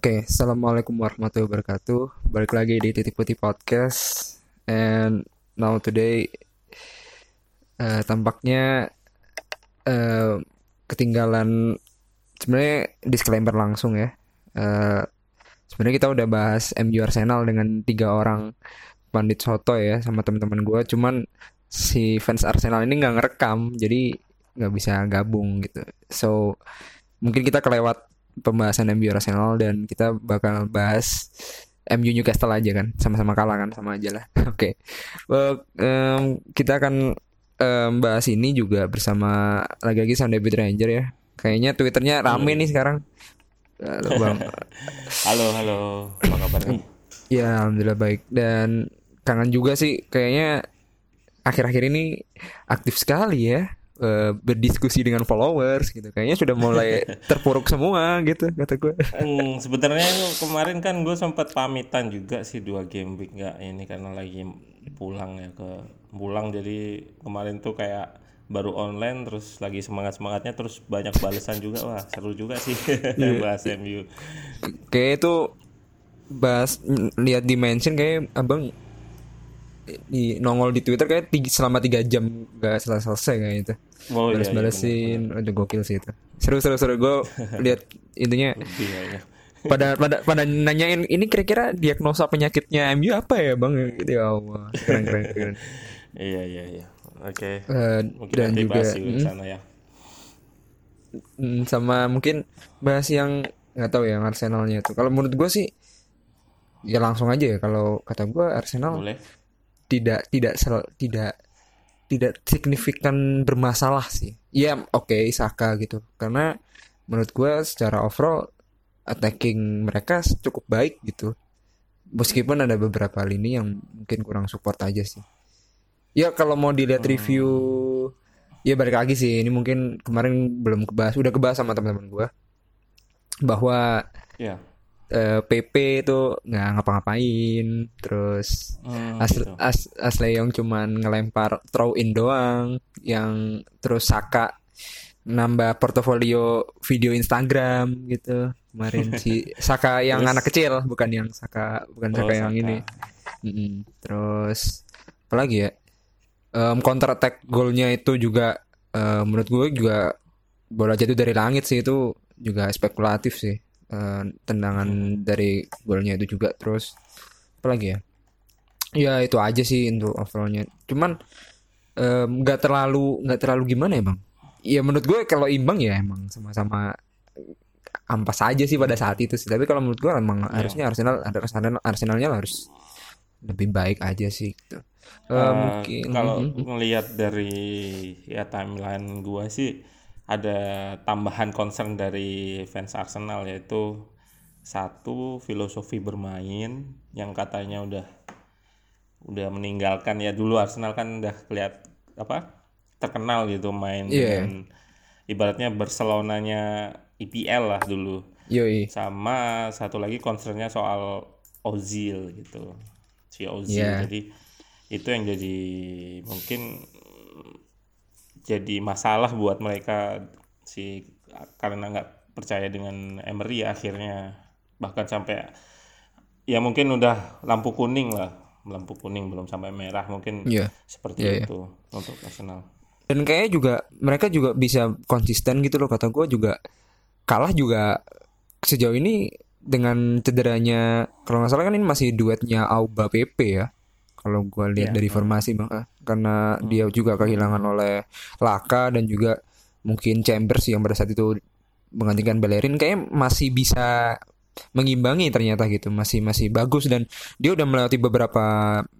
Oke, assalamualaikum warahmatullahi wabarakatuh. Balik lagi di Titik Putih Podcast. And now today, eh, tampaknya eh, ketinggalan. Sebenarnya disclaimer langsung ya. Eh, sebenarnya kita udah bahas MU Arsenal dengan tiga orang pandit soto ya sama teman-teman gue. Cuman si fans Arsenal ini nggak ngerekam, jadi nggak bisa gabung gitu. So mungkin kita kelewat pembahasan MU Arsenal dan kita bakal bahas MU Newcastle aja kan sama-sama kalah kan sama aja lah. Oke. Okay. well, um, kita akan um, bahas ini juga bersama lagi-lagi sama David Ranger ya. Kayaknya twitternya rame nih sekarang. Halo bang. Halo halo. Apa kabar? Ya alhamdulillah baik. Dan kangen juga sih kayaknya akhir-akhir ini aktif sekali ya uh, berdiskusi dengan followers gitu. Kayaknya sudah mulai terpuruk semua gitu kata gue hmm, sebenarnya kemarin kan gue sempat pamitan juga sih dua game week nggak ini karena lagi pulang ya ke pulang. Jadi kemarin tuh kayak baru online terus lagi semangat semangatnya terus banyak balasan juga. Wah seru juga sih yeah. bahas MU kayak itu bahas lihat dimension kayak abang di nongol di Twitter kayak tiga, selama tiga jam gak selesai selesai kayak itu oh, balas balasin iya, iya, udah gokil sih itu. Seru seru seru. Gue lihat intinya iya, iya. pada pada pada nanyain ini kira-kira diagnosa penyakitnya MU apa ya bang? Gitu ya Allah. Keren keren keren. Iya iya iya. Oke. Okay. uh, mungkin dan juga hmm, sana ya. Hmm, sama mungkin bahas yang nggak tahu ya Arsenalnya tuh kalau menurut gue sih ya langsung aja ya. Kalau kata gue Arsenal Boleh. tidak tidak sel, tidak tidak signifikan bermasalah sih. Iya, oke okay, Saka gitu. Karena menurut gue secara overall attacking mereka cukup baik gitu. Meskipun ada beberapa lini yang mungkin kurang support aja sih. Ya kalau mau dilihat hmm. review ya balik lagi sih ini mungkin kemarin belum kebahas udah kebahas sama teman-teman gue bahwa yeah uh, eh, PP itu nggak ngapa-ngapain terus hmm, As, gitu. As, Asleong cuman ngelempar throw in doang yang terus Saka nambah portofolio video Instagram gitu kemarin si Saka yang terus, anak kecil bukan yang Saka bukan Saka oh, yang Saka. ini mm -mm. terus apa lagi ya um, counter attack golnya itu juga uh, menurut gue juga bola jatuh dari langit sih itu juga spekulatif sih uh, tendangan hmm. dari golnya itu juga terus apa lagi ya ya itu aja sih untuk overallnya cuman nggak um, terlalu nggak terlalu gimana ya bang ya menurut gue kalau imbang ya emang sama-sama ampas aja sih pada saat itu sih tapi kalau menurut gue emang yeah. harusnya Arsenal ada Arsenal Arsenalnya harus lebih baik aja sih gitu. Uh, uh, mungkin kalau melihat dari ya timeline gue sih ada tambahan concern dari fans Arsenal yaitu satu filosofi bermain yang katanya udah udah meninggalkan ya dulu Arsenal kan udah keliat apa terkenal gitu main yeah. dengan ibaratnya Barcelonanya IPL lah dulu Yoi. sama satu lagi concernnya soal Ozil gitu si Ozil yeah. jadi itu yang jadi mungkin jadi masalah buat mereka si karena nggak percaya dengan Emery ya akhirnya bahkan sampai ya mungkin udah lampu kuning lah lampu kuning belum sampai merah mungkin yeah. seperti yeah, iya. itu yeah. untuk Arsenal dan kayaknya juga mereka juga bisa konsisten gitu loh kata gue juga kalah juga sejauh ini dengan cederanya kalau nggak salah kan ini masih duetnya Auba PP ya kalau gue lihat yeah. dari formasi bang karena hmm. dia juga kehilangan oleh Laka dan juga mungkin Chambers yang pada saat itu menggantikan Bellerin kayak masih bisa mengimbangi ternyata gitu masih masih bagus dan dia udah melewati beberapa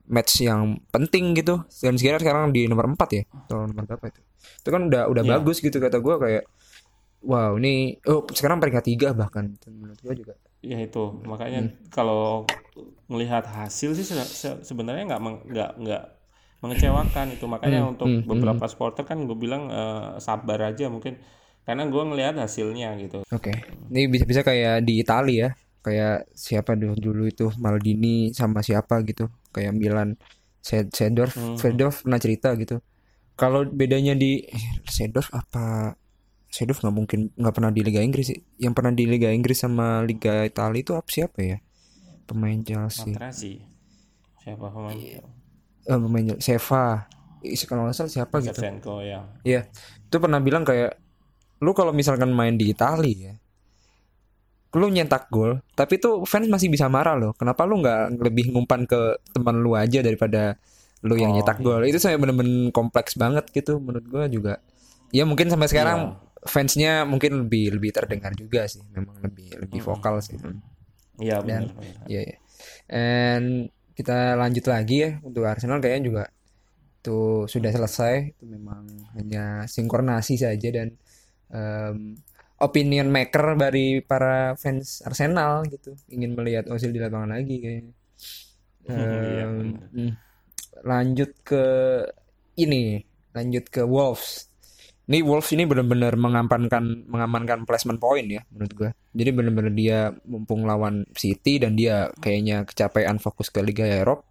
match yang penting gitu dan sekarang sekarang di nomor 4 ya atau nomor berapa itu itu kan udah udah yeah. bagus gitu kata gue kayak wow ini oh sekarang peringkat tiga bahkan menurut gue juga ya itu makanya hmm. kalau melihat hasil sih se sebenarnya nggak nggak nggak mengecewakan itu makanya hmm. untuk hmm. beberapa hmm. supporter kan gue bilang uh, sabar aja mungkin karena gue ngelihat hasilnya gitu oke okay. ini bisa bisa kayak di Italia ya kayak siapa dulu dulu itu Maldini sama siapa gitu kayak Milan Sedorf hmm. Sedorf pernah cerita gitu kalau bedanya di Sedorf apa Seedorf nggak mungkin nggak pernah di Liga Inggris sih. Yang pernah di Liga Inggris sama Liga Italia itu apa siapa ya? Pemain Chelsea. Matrasi. Siapa pemain? Iya. Uh, pemain Seva. Kalau nggak salah siapa gitu. ya. Iya. Itu pernah bilang kayak lu kalau misalkan main di Italia ya, lu nyetak gol, tapi tuh fans masih bisa marah loh. Kenapa lu nggak lebih ngumpan ke teman lu aja daripada lu yang oh, nyetak iya. gol? Itu saya bener-bener kompleks banget gitu menurut gua juga. Ya mungkin sampai sekarang iya fansnya mungkin lebih lebih terdengar juga sih memang lebih lebih hmm. vokal sih iya benar iya ya and kita lanjut lagi ya untuk Arsenal kayaknya juga itu sudah selesai. Itu memang hanya sinkronasi saja dan um, opinion maker dari para fans Arsenal gitu. Ingin melihat Ozil di lapangan lagi kayaknya. Um, iya, lanjut ke ini lanjut ke Wolves ini Wolves ini benar-benar mengamankan mengamankan placement point ya menurut gue. Jadi benar-benar dia mumpung lawan City dan dia kayaknya kecapean fokus ke Liga Eropa.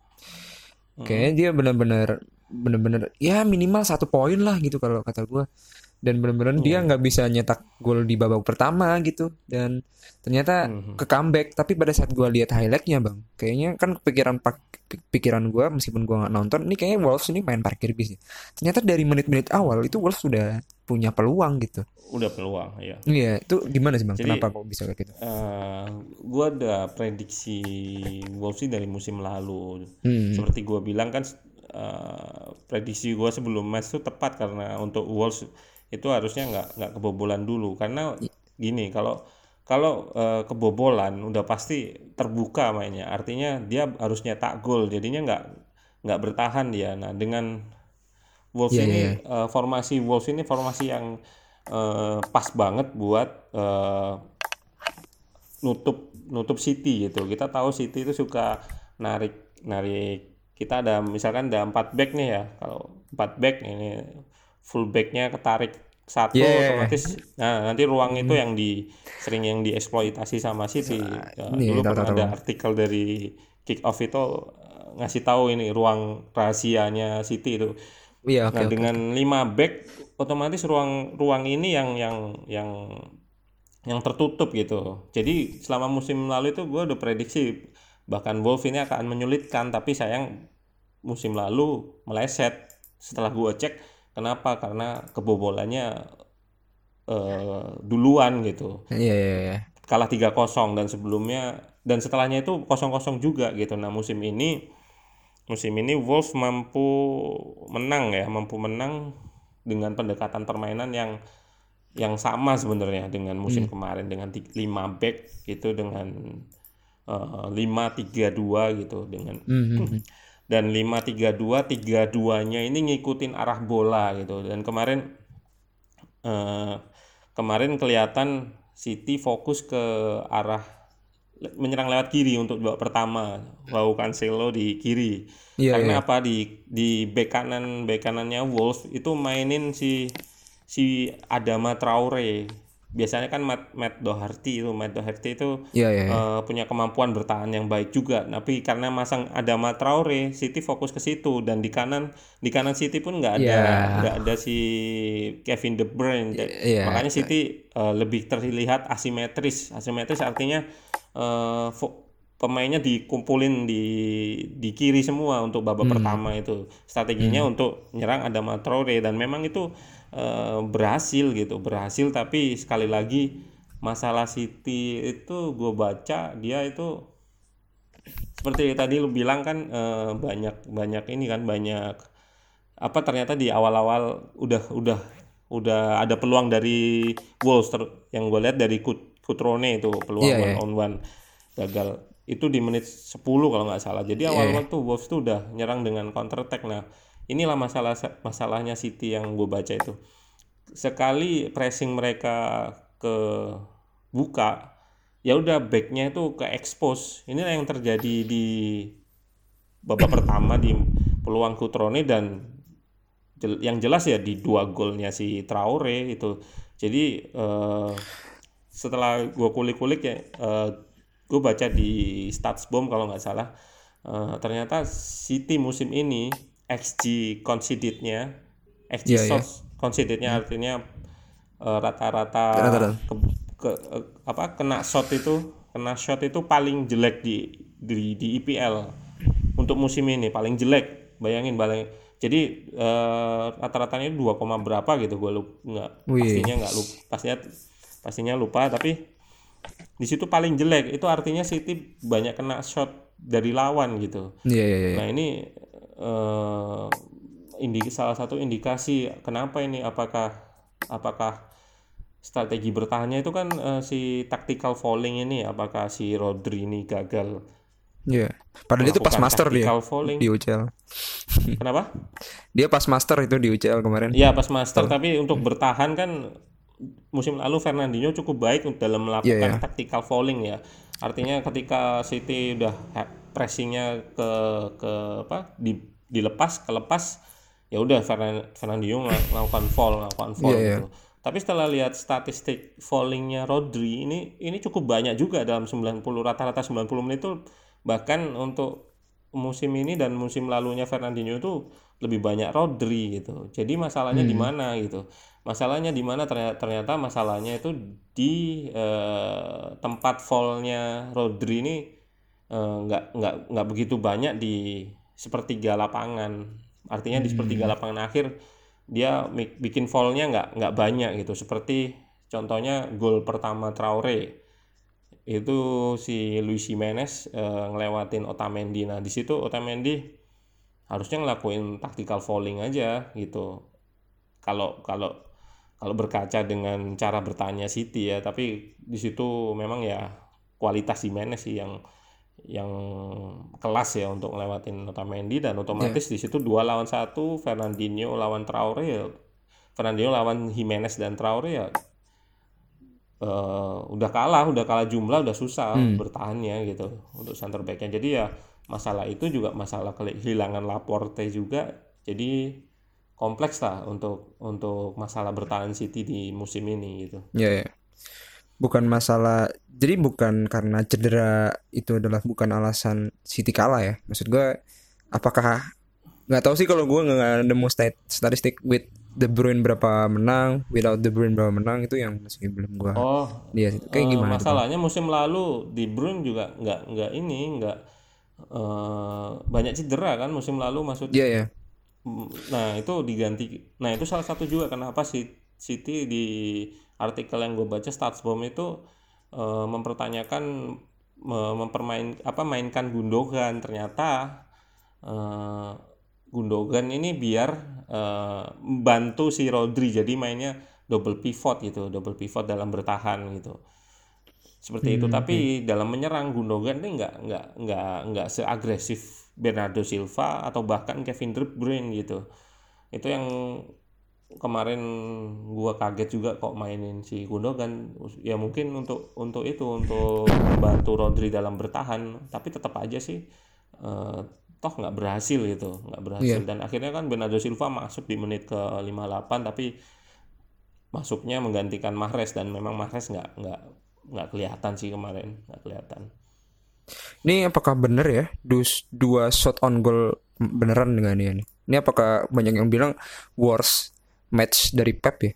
Hmm. Kayaknya dia benar-benar benar-benar ya minimal satu poin lah gitu kalau kata gue dan benar-benar hmm. dia nggak bisa nyetak gol di babak pertama gitu dan ternyata hmm. ke comeback tapi pada saat gue lihat highlightnya bang kayaknya kan pikiran pikiran gue meskipun gue nggak nonton ini kayaknya Wolves ini main parkir bis ya. ternyata dari menit-menit awal itu Wolves sudah punya peluang gitu udah peluang ya iya itu gimana sih bang Jadi, kenapa kok bisa kayak gitu uh, eh, gue ada prediksi Wolves sih dari musim lalu hmm. seperti gue bilang kan uh, prediksi gue sebelum match itu tepat karena untuk Wolves itu harusnya nggak nggak kebobolan dulu. Karena gini kalau kalau uh, kebobolan udah pasti terbuka mainnya. Artinya dia harus nyetak gol. Jadinya nggak nggak bertahan dia. Nah dengan Wolves yeah, ini yeah. Uh, formasi Wolves ini formasi yang uh, pas banget buat uh, nutup nutup City gitu. Kita tahu City itu suka narik narik. Kita ada misalkan ada empat back nih ya. Kalau empat back ini fullbacknya ketarik satu yeah. otomatis nah nanti ruang hmm. itu yang di sering yang dieksploitasi sama City nah, ya, dulu pernah ada artikel dari kick off itu eh, ngasih tahu ini ruang rahasianya City itu yeah, okay, nah okay. dengan lima back otomatis ruang ruang ini yang yang yang yang tertutup gitu jadi selama musim lalu itu gue udah prediksi bahkan Wolf ini akan menyulitkan tapi sayang musim lalu meleset setelah gue cek Kenapa? Karena kebobolannya uh, duluan gitu. Iya iya iya. Kalah 3-0 dan sebelumnya dan setelahnya itu kosong-kosong juga gitu. Nah, musim ini musim ini Wolves mampu menang ya, mampu menang dengan pendekatan permainan yang yang sama sebenarnya dengan musim hmm. kemarin dengan 5 back itu dengan uh, 5-3-2 gitu dengan hmm. dan 5-3-2 3-2-nya ini ngikutin arah bola gitu. Dan kemarin eh, kemarin kelihatan City fokus ke arah menyerang lewat kiri untuk babak pertama. Wau Cancelo di kiri. Iya, karena iya. apa? Di di bek kanan bek kanannya Wolves itu mainin si si Adama Traore biasanya kan Matt, Matt Doherty itu Matt Doherty itu yeah, yeah, yeah. Uh, punya kemampuan bertahan yang baik juga tapi karena masang ada Matt Traore City fokus ke situ dan di kanan di kanan City pun nggak ada yeah. nggak ada si Kevin De Bruyne yeah. makanya City uh, lebih terlihat asimetris asimetris artinya uh, pemainnya dikumpulin di di kiri semua untuk babak hmm. pertama itu strateginya hmm. untuk nyerang ada Traore dan memang itu Eh, berhasil gitu berhasil tapi sekali lagi masalah City itu gue baca dia itu seperti tadi lu bilang kan uh, banyak banyak ini kan banyak apa ternyata di awal-awal udah udah udah ada peluang dari Wolves yang gue lihat dari Kut Kutrone itu peluang yeah, one yeah. on one gagal itu di menit 10 kalau nggak salah jadi awal-awal yeah. tuh Wolves tuh udah nyerang dengan counter attack nah inilah masalah masalahnya City yang gue baca itu. Sekali pressing mereka ke buka ya udah backnya itu ke expose. Inilah yang terjadi di babak pertama di peluang Kutrone dan yang jelas ya di dua golnya si Traore itu. Jadi uh, setelah gue kulik-kulik ya uh, gue baca di Statsbomb kalau nggak salah uh, ternyata City musim ini XG conceded-nya, XG yeah, iya. shots yeah. conceded-nya hmm. artinya uh, rata-rata ke, ke uh, apa kena shot itu kena shot itu paling jelek di di di IPL untuk musim ini paling jelek bayangin paling jadi uh, rata-ratanya dua koma berapa gitu gue lupa nggak pastinya nggak lupa pastinya pastinya lupa tapi di situ paling jelek itu artinya City banyak kena shot dari lawan gitu yeah, yeah, yeah. nah ini uh, indi salah satu indikasi kenapa ini apakah apakah strategi bertahannya itu kan uh, si tactical falling ini apakah si Rodri ini gagal Iya. Yeah. Padahal itu pas master dia falling. di UCL. Kenapa? dia pas master itu di UCL kemarin. Iya, pas master, oh. tapi untuk bertahan kan musim lalu Fernandinho cukup baik dalam melakukan yeah, yeah. tactical falling ya. Artinya ketika City udah pressingnya ke ke apa? di dilepas, kelepas ya udah Fernandinho melakukan fall, melakukan fall yeah, iya. gitu. Yeah. Tapi setelah lihat statistik fallingnya Rodri ini ini cukup banyak juga dalam 90 rata-rata 90 menit itu bahkan untuk musim ini dan musim lalunya Fernandinho itu lebih banyak Rodri gitu. Jadi masalahnya hmm. di mana gitu. Masalahnya di mana ternyata, ternyata masalahnya itu di eh, tempat fallnya Rodri ini eh, nggak nggak nggak begitu banyak di sepertiga lapangan. Artinya hmm. di sepertiga hmm. lapangan akhir dia bikin fallnya nggak nggak banyak gitu. Seperti contohnya gol pertama Traore itu si Luis Jimenez uh, ngelewatin Otamendi. Nah, di situ Otamendi harusnya ngelakuin tactical falling aja gitu. Kalau kalau kalau berkaca dengan cara bertanya City ya, tapi di situ memang ya kualitas Jimenez sih yang yang kelas ya untuk ngelewatin Otamendi dan otomatis yeah. di situ dua lawan satu Fernandinho lawan Traore ya Fernandinho lawan Jimenez dan Traore ya uh, udah kalah, udah kalah jumlah, udah susah hmm. bertahannya gitu untuk center backnya. Jadi ya masalah itu juga masalah kehilangan Laporte juga. Jadi kompleks lah untuk untuk masalah bertahan City di musim ini gitu. Iya. Yeah, yeah. Bukan masalah, jadi bukan karena cedera itu adalah bukan alasan City kalah ya. Maksud gue, apakah nggak tahu sih kalau gue nggak nemu statistik with De Bruyne berapa menang, without De Bruyne berapa menang itu yang masih belum gua. Oh. Dia kayak uh, gimana? Masalahnya itu, musim lalu De Bruyne juga nggak nggak ini nggak uh, banyak cedera kan musim lalu maksudnya. Iya yeah, yeah. Nah itu diganti. Nah itu salah satu juga kenapa si City di artikel yang gue baca Statsbomb itu uh, mempertanyakan mempermain apa mainkan Gundogan ternyata uh, Gundogan ini biar uh, bantu si Rodri jadi mainnya double pivot gitu, double pivot dalam bertahan gitu. Seperti hmm, itu. Tapi hmm. dalam menyerang Gundogan ini nggak nggak nggak nggak seagresif Bernardo Silva atau bahkan Kevin De Bruyne gitu. Itu yang kemarin gua kaget juga kok mainin si Gundogan. Ya mungkin untuk untuk itu untuk membantu Rodri dalam bertahan tapi tetap aja sih uh, toh nggak berhasil gitu nggak berhasil. Yeah. dan akhirnya kan Bernardo Silva masuk di menit ke 58 tapi masuknya menggantikan Mahrez dan memang Mahrez nggak nggak nggak kelihatan sih kemarin nggak kelihatan. Ini apakah benar ya dus dua shot on goal beneran dengan ini? Ini apakah banyak yang bilang worst match dari Pep ya?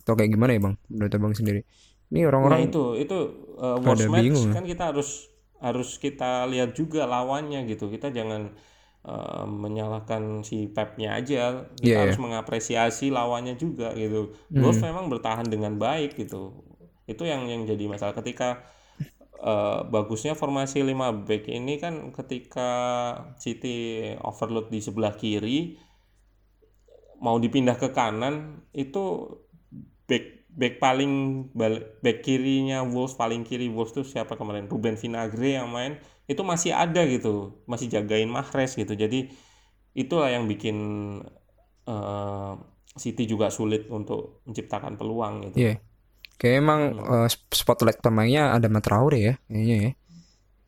Atau kayak gimana ya bang? Menurut bang sendiri. Ini orang-orang nah, itu itu uh, worst match bingung, ya? kan kita harus harus kita lihat juga lawannya gitu. Kita jangan uh, menyalahkan si Pepnya aja. Kita yeah, harus yeah. mengapresiasi lawannya juga gitu. Mm. Wolves memang bertahan dengan baik gitu. Itu yang yang jadi masalah. Ketika uh, bagusnya formasi 5 back ini kan ketika City overload di sebelah kiri mau dipindah ke kanan itu back back paling back kirinya Wolves paling kiri Wolves tuh siapa kemarin Ruben Vinagre yang main itu masih ada gitu masih jagain Mahrez gitu jadi itulah yang bikin uh, City juga sulit untuk menciptakan peluang gitu. Iya. Yeah. Kayak emang hmm. uh, spotlight pemainnya ada Matraore ya kayaknya ya.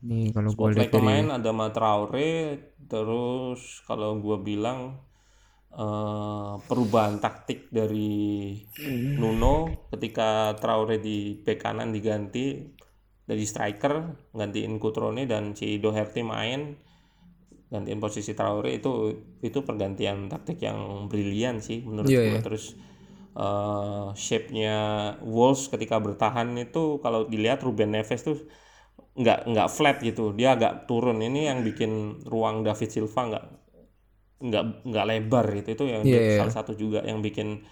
Nih kalau gue lihat dari pemain ada Matraore terus kalau gue bilang uh, perubahan taktik dari Nuno ketika Traore di bek kanan diganti dari striker gantiin Kutrone dan si Doherty main gantiin posisi Traore itu itu pergantian taktik yang brilian sih menurut yeah, gue yeah. terus uh, shape-nya Wolves ketika bertahan itu kalau dilihat Ruben Neves tuh nggak nggak flat gitu. Dia agak turun. Ini yang bikin ruang David Silva nggak nggak nggak lebar gitu. Itu yang yeah, yeah. salah satu juga yang bikin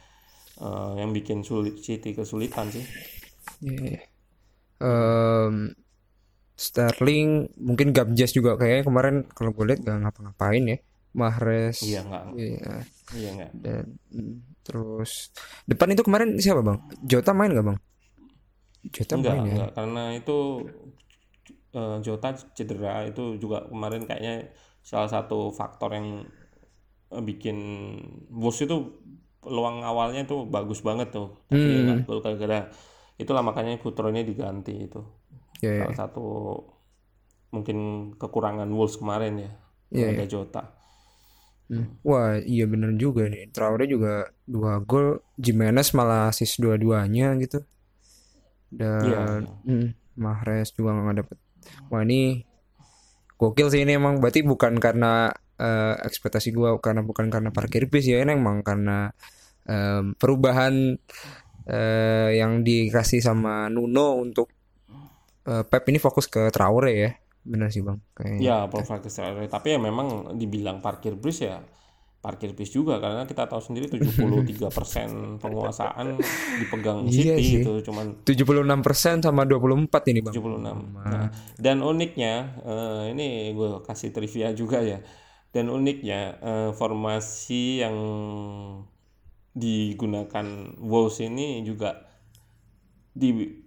uh, yang bikin sulit City kesulitan sih. Yeah. um, Sterling mungkin Gabjes juga kayaknya kemarin kalau gue lihat gak ngapa-ngapain ya. Mahrez iya nggak. iya. Iya nggak. Dan mm, terus depan itu kemarin siapa bang? Jota main gak bang? Jota enggak, main ya? enggak, karena itu uh, Jota cedera. Itu juga kemarin kayaknya salah satu faktor yang bikin Wolves itu peluang awalnya tuh bagus banget tuh tapi hmm. gol gara-gara itulah makanya Kutro ini diganti itu yeah, salah yeah. satu mungkin kekurangan Wolves kemarin ya yeah, ada yeah. Jota hmm. Wah iya bener juga nih Traore juga dua gol Jimenez malah asis dua-duanya gitu dan yeah. hmm, Mahrez juga nggak dapet Wah ini gokil sih ini emang berarti bukan karena uh, ekspektasi gue karena bukan karena parkir bis ya ini emang karena um, perubahan uh, yang dikasih sama Nuno untuk uh, Pep ini fokus ke Traore ya benar sih bang kayaknya ya fokus ke Traore tapi ya memang dibilang parkir bis ya parkir bis juga karena kita tahu sendiri 73% penguasaan dipegang iya City sih. itu cuman 76% sama 24 ini Bang. 76. Nah, dan uniknya uh, ini gue kasih trivia juga ya. Dan uniknya uh, formasi yang digunakan Wolves ini juga di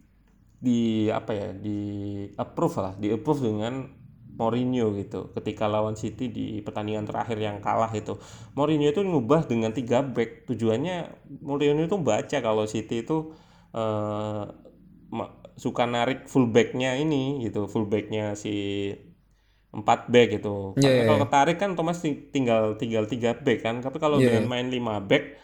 di apa ya di approve lah di approve dengan Mourinho gitu. Ketika lawan City di pertandingan terakhir yang kalah itu. Mourinho itu ngubah dengan tiga back. Tujuannya Mourinho itu baca kalau City itu uh, suka narik fullbacknya ini gitu fullbacknya si empat back gitu yeah, yeah, kalau yeah. ketarik kan otomatis tinggal tinggal tiga back kan tapi kalau yeah. dengan main lima back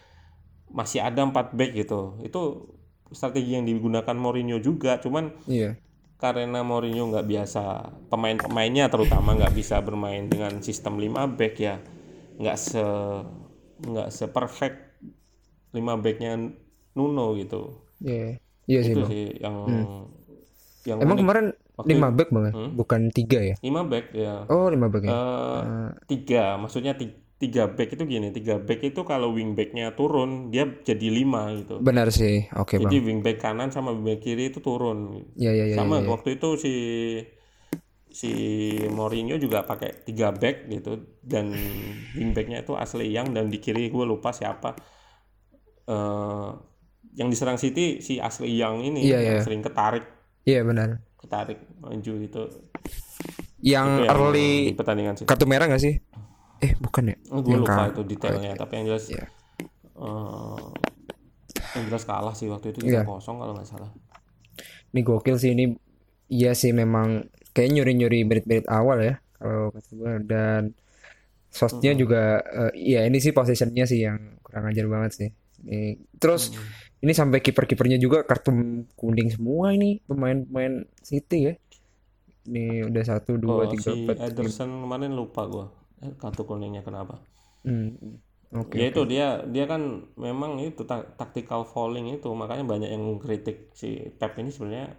masih ada empat back gitu itu strategi yang digunakan Mourinho juga cuman iya. karena Mourinho nggak biasa pemain-pemainnya terutama nggak bisa bermain dengan sistem 5 back ya nggak se nggak se perfect 5 backnya Nuno gitu iya iya sih, itu sih yang hmm. yang emang unik. kemarin Waktu, 5 back banget hmm? bukan tiga ya? 5 back ya. Oh 5 back ya. Uh, tiga. Maksudnya tiga tiga back itu gini. Tiga back itu kalau wing backnya turun dia jadi lima gitu. Benar sih. Oke okay, jadi bang. wing back kanan sama wing back kiri itu turun. Ya, ya, ya, sama ya, ya. waktu itu si si Mourinho juga pakai tiga back gitu. Dan wing backnya itu asli yang dan di kiri gue lupa siapa. Uh, yang diserang City si asli yang ini ya, yang ya. sering ketarik. Iya benar ketarik maju itu yang, itu yang early pertandingan sih. kartu merah gak sih eh bukan ya oh, gue lupa itu detailnya tapi yang jelas yeah. Iya. uh, yang jelas kalah sih waktu itu yeah. kosong kalau nggak salah ini gokil sih ini iya sih memang kayak nyuri nyuri berit-berit awal ya kalau kata gue dan sosnya hmm. juga uh, ya ini sih positionnya sih yang kurang ajar banget sih ini, terus hmm. Ini sampai kiper-kipernya juga kartu kuning semua ini pemain-pemain City ya. Ini udah satu dua oh, tiga si empat Ederson kemarin lupa gue Eh, kartu kuningnya kenapa? Hmm. Okay, ya itu dia dia kan memang itu tactical falling itu makanya banyak yang kritik si Pep ini sebenarnya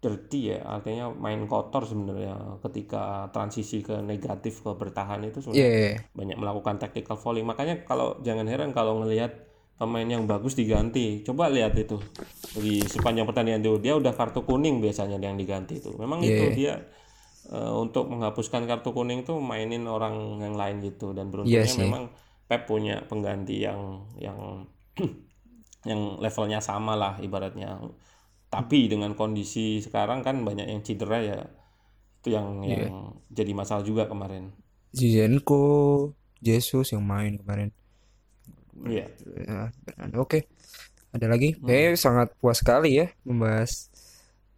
dirty ya artinya main kotor sebenarnya. Ketika transisi ke negatif ke bertahan itu sebenarnya yeah, yeah. banyak melakukan tactical falling makanya kalau jangan heran kalau ngelihat pemain yang bagus diganti. Coba lihat itu. Di sepanjang pertandingan itu dia udah kartu kuning biasanya yang diganti itu. Memang yeah. itu iya. dia uh, untuk menghapuskan kartu kuning tuh mainin orang yang lain gitu. Dan beruntungnya yes, iya memang Pep punya pengganti yang yang yang levelnya sama lah ibaratnya. Tapi dengan kondisi sekarang kan banyak yang cedera ya. Itu yang yeah. yang jadi masalah juga kemarin. Zizenko Jesus yang main kemarin iya yeah. ya, oke okay. ada lagi hmm. kayaknya sangat puas sekali ya membahas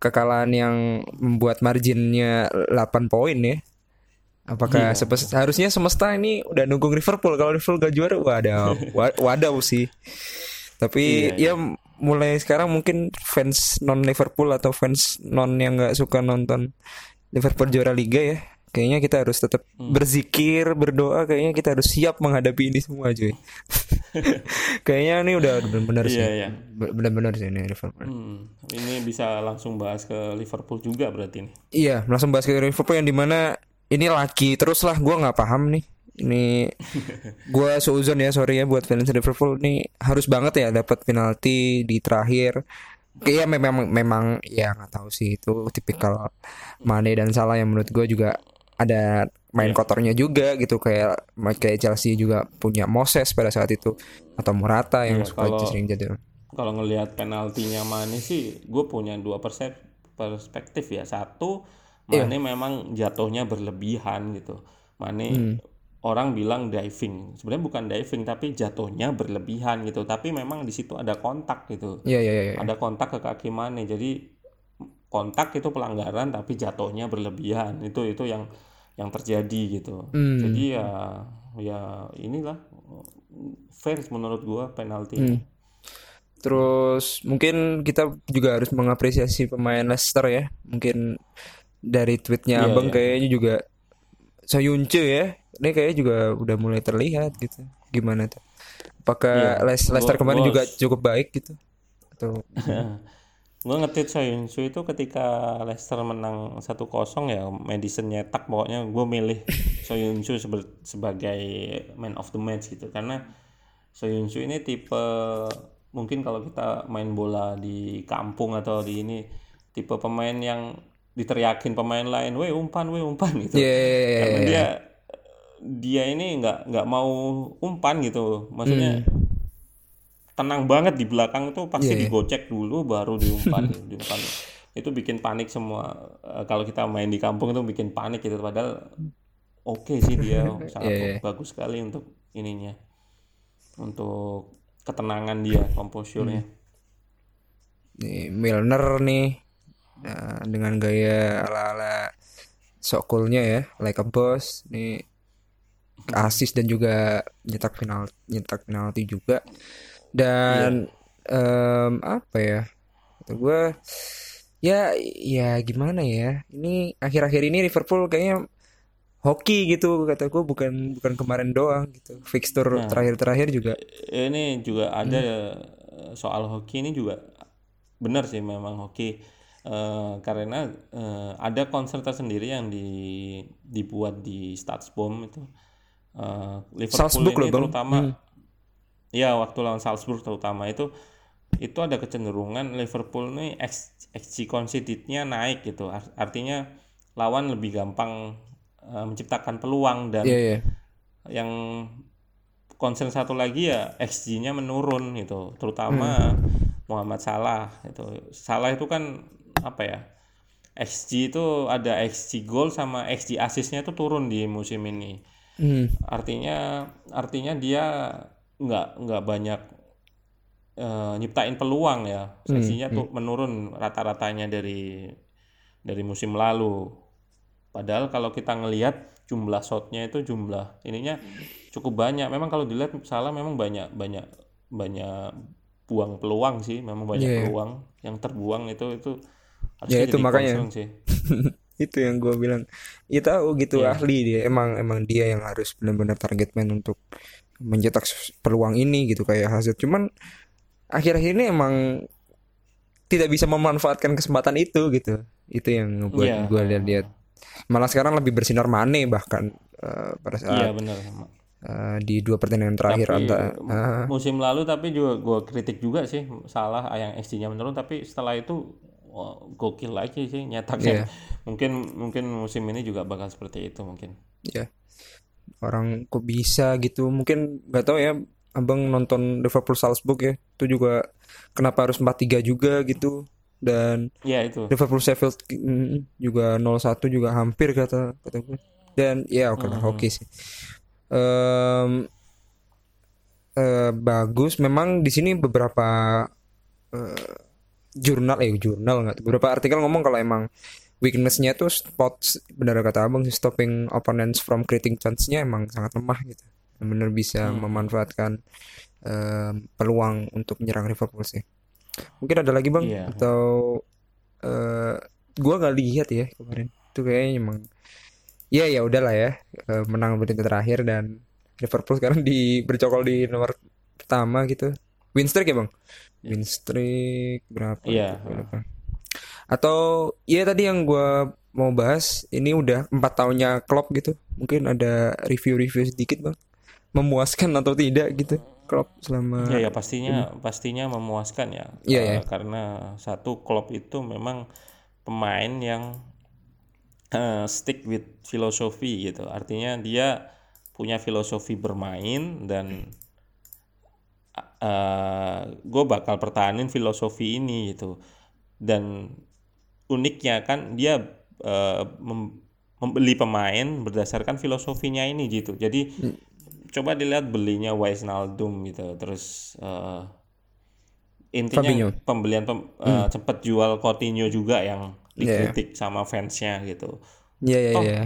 kekalahan yang membuat marginnya 8 poin ya. Apakah iya. harusnya semesta ini udah nunggu Liverpool kalau Liverpool gak juara wadah wadah sih. Tapi iya, iya. ya mulai sekarang mungkin fans non Liverpool atau fans non yang nggak suka nonton Liverpool juara liga ya. Kayaknya kita harus tetap hmm. berzikir, berdoa, kayaknya kita harus siap menghadapi ini semua cuy. Kayaknya ini udah benar-benar sih. Iya, iya. Benar-benar sih ini Liverpool. Hmm, ini bisa langsung bahas ke Liverpool juga berarti nih. Iya, langsung bahas ke Liverpool yang di mana ini lagi terus lah gue nggak paham nih. Ini gue seuzon ya sorry ya buat fans Liverpool ini harus banget ya dapat penalti di terakhir. Iya memang memang ya nggak tahu sih itu tipikal Mane dan Salah yang menurut gue juga ada main yeah. kotornya juga gitu kayak kayak Chelsea juga punya Moses pada saat itu atau Morata yang yeah, suka kalau, sering jadi kalau ngelihat penaltinya Mane sih gue punya dua perspektif ya satu iya. Mane yeah. memang jatuhnya berlebihan gitu Mane hmm. orang bilang diving sebenarnya bukan diving tapi jatuhnya berlebihan gitu tapi memang di situ ada kontak gitu yeah, yeah, yeah, yeah. ada kontak ke kaki Mane jadi kontak itu pelanggaran tapi jatuhnya berlebihan itu itu yang yang terjadi gitu. Hmm. Jadi ya ya inilah fair menurut gua penalti. Hmm. Terus mungkin kita juga harus mengapresiasi pemain Leicester ya. Mungkin dari tweetnya yeah, Abang yeah. kayaknya juga Soyuncu ya. Ini kayaknya juga udah mulai terlihat gitu. Gimana tuh? Apakah yeah. Leicester kemarin juga cukup baik gitu? Atau gue ngetit Soyuncu itu ketika Leicester menang 1-0 ya Madison nyetak pokoknya gue milih Soyuncu sebagai man of the match gitu. Karena Soyuncu ini tipe mungkin kalau kita main bola di kampung atau di ini tipe pemain yang diteriakin pemain lain, weh umpan, weh umpan gitu. Yeah, yeah, yeah, Karena dia dia ini nggak nggak mau umpan gitu, maksudnya hmm tenang banget di belakang itu pasti yeah. Iya. digocek dulu baru diumpan diumpan itu bikin panik semua uh, kalau kita main di kampung itu bikin panik gitu padahal oke okay sih dia sangat yeah, yeah. bagus sekali untuk ininya untuk ketenangan dia komposurnya hmm. nih Milner nih nah, dengan gaya ala-ala sokulnya ya like a boss nih asis dan juga nyetak final nyetak penalti juga dan yeah. um, apa ya? Kata gue ya ya gimana ya? Ini akhir-akhir ini Liverpool kayaknya hoki gitu kata gue bukan bukan kemarin doang gitu. Fixture nah, terakhir-terakhir juga. Ini juga ada hmm. soal hoki ini juga benar sih memang hoki. Uh, karena uh, ada konser tersendiri yang di dibuat di Stadsbom itu. Uh, Liverpool Salzburg ini loh, terutama hmm ya waktu lawan Salzburg terutama itu itu ada kecenderungan Liverpool nih XG conceded-nya naik gitu artinya lawan lebih gampang uh, menciptakan peluang dan yeah, yeah. yang concern satu lagi ya XG-nya menurun gitu terutama hmm. Muhammad Salah itu Salah itu kan apa ya XG itu ada XG gol sama XG assist-nya itu turun di musim ini hmm. artinya artinya dia nggak nggak banyak uh, nyiptain peluang ya. Sesinya hmm, tuh hmm. menurun rata-ratanya dari dari musim lalu. Padahal kalau kita ngelihat jumlah shotnya itu jumlah ininya cukup banyak. Memang kalau dilihat salah memang banyak banyak banyak buang peluang sih. Memang banyak yeah. peluang yang terbuang itu itu harus ya itu makanya. sih. Itu yang gue bilang. Ya tahu gitu yeah. ahli dia. Emang emang dia yang harus benar-benar target man untuk mencetak peluang ini gitu kayak Hazard. Cuman akhir-akhir ini emang tidak bisa memanfaatkan kesempatan itu gitu. Itu yang ngebuat yeah. gue lihat-lihat. Malah sekarang lebih bersinar Mane bahkan uh, pada saat yeah, bener. Uh, di dua pertandingan terakhir tapi, anta, uh, musim lalu tapi juga gue kritik juga sih salah yang XG-nya menurun. Tapi setelah itu gokil lagi sih nyetaknya yeah. mungkin mungkin musim ini juga bakal seperti itu mungkin. Ya yeah orang kok bisa gitu. Mungkin nggak tahu ya abang nonton Liverpool Salzburg ya itu juga kenapa harus 4-3 juga gitu. Dan ya itu. Liverpool Sheffield mm, juga 0-1 juga hampir kata kata gue dan ya oke okay, -huh. oke sih. Um, uh, bagus. Memang di sini beberapa uh, jurnal eh jurnal nggak beberapa artikel ngomong kalau emang weaknessnya tuh spot benar kata abang sih stopping opponents from creating chance-nya emang sangat lemah gitu benar bisa hmm. memanfaatkan uh, peluang untuk menyerang Liverpool sih mungkin ada lagi bang yeah. atau uh, gua nggak lihat ya kemarin itu kayaknya emang ya ya udahlah ya uh, menang berita terakhir dan Liverpool sekarang di bercokol di nomor pertama gitu win streak ya bang yeah. win streak berapa iya yeah. berapa atau ya tadi yang gue mau bahas ini udah empat tahunnya Klopp gitu. Mungkin ada review-review sedikit bang. Memuaskan atau tidak gitu Klopp selama ya ya pastinya ini. pastinya memuaskan ya. Yeah, uh, yeah. karena satu Klopp itu memang pemain yang uh, stick with filosofi gitu. Artinya dia punya filosofi bermain dan uh, eh, gue bakal pertahanin filosofi ini gitu. Dan uniknya kan dia uh, mem membeli pemain berdasarkan filosofinya ini gitu jadi hmm. coba dilihat belinya Wijnaldum gitu terus uh, intinya Fabinho. pembelian pem, hmm. uh, cepet jual Coutinho juga yang dikritik yeah. sama fansnya gitu Iya iya iya.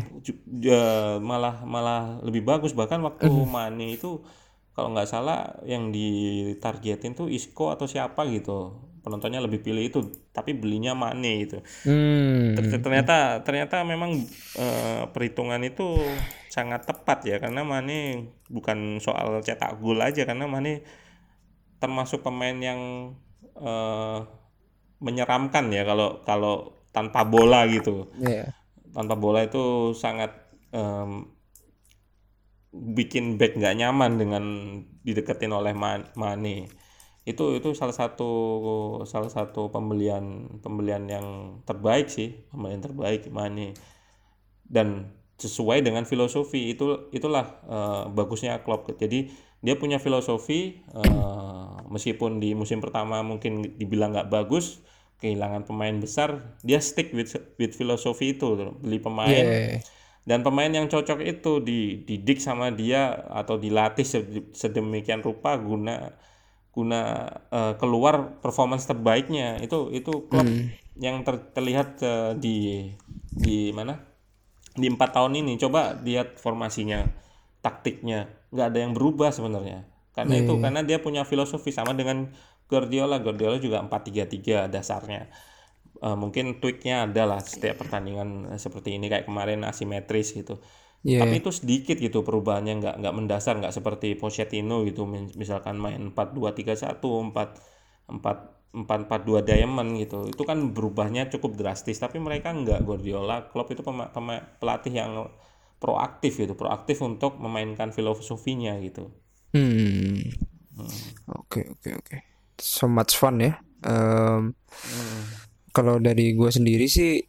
malah malah lebih bagus bahkan waktu mm. Mane itu kalau nggak salah yang ditargetin tuh Isco atau siapa gitu penontonnya lebih pilih itu tapi belinya Mane gitu. Hmm. Ternyata ternyata memang uh, perhitungan itu sangat tepat ya karena Mane bukan soal cetak gol aja karena Mane termasuk pemain yang uh, menyeramkan ya kalau kalau tanpa bola gitu. Yeah tanpa bola itu sangat um, bikin back nggak nyaman dengan dideketin oleh Mane itu itu salah satu salah satu pembelian pembelian yang terbaik sih pembelian terbaik Mane dan sesuai dengan filosofi itu itulah uh, bagusnya klub jadi dia punya filosofi uh, meskipun di musim pertama mungkin dibilang nggak bagus kehilangan pemain besar dia stick with with filosofi itu beli pemain. Yeah. dan pemain yang cocok itu dididik sama dia atau dilatih sedemikian rupa guna guna uh, keluar performance terbaiknya. Itu itu klub mm. yang ter, terlihat uh, di di mana? Di empat tahun ini. Coba lihat formasinya taktiknya. Nggak ada yang berubah sebenarnya. Karena yeah. itu iya. karena dia punya filosofi sama dengan Guardiola. Guardiola juga 4-3-3 dasarnya. Uh, mungkin tweaknya ada lah setiap pertandingan seperti ini. Kayak kemarin asimetris gitu yeah. tapi itu sedikit gitu perubahannya nggak nggak mendasar nggak seperti Pochettino gitu misalkan main 4-2-3-1 4 4 4-4-2 diamond gitu itu kan berubahnya cukup drastis tapi mereka nggak Guardiola Klopp itu pema, pema, pelatih yang proaktif gitu proaktif untuk memainkan filosofinya gitu hmm oke oke oke so much fun ya. Um, hmm. Kalau dari gue sendiri sih,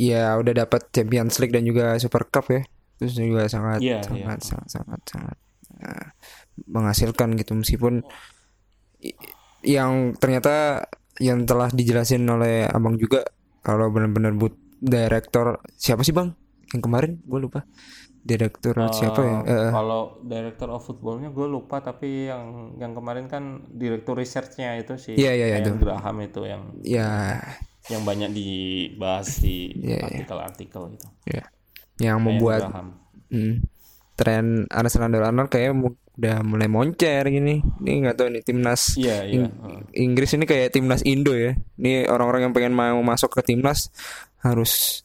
ya udah dapat Champions League dan juga Super Cup ya. Terus juga sangat yeah, sangat, yeah. sangat sangat sangat uh, menghasilkan gitu meskipun yang ternyata yang telah dijelasin oleh abang juga kalau benar-benar but direktor siapa sih bang yang kemarin gue lupa direktur uh, siapa ya? Uh, kalau direktur of footballnya gue lupa tapi yang yang kemarin kan direktur researchnya itu sih yeah, yeah, yeah, Graham itu yang yeah. yang banyak dibahas di iya, iya. artikel-artikel yeah, itu. Yeah. Yang membuat hmm, tren Arsenal dan Arsenal kayak udah mulai moncer gini. Ini nggak tahu nih timnas yeah, yeah. In Inggris ini kayak timnas Indo ya. Ini orang-orang yang pengen mau masuk ke timnas harus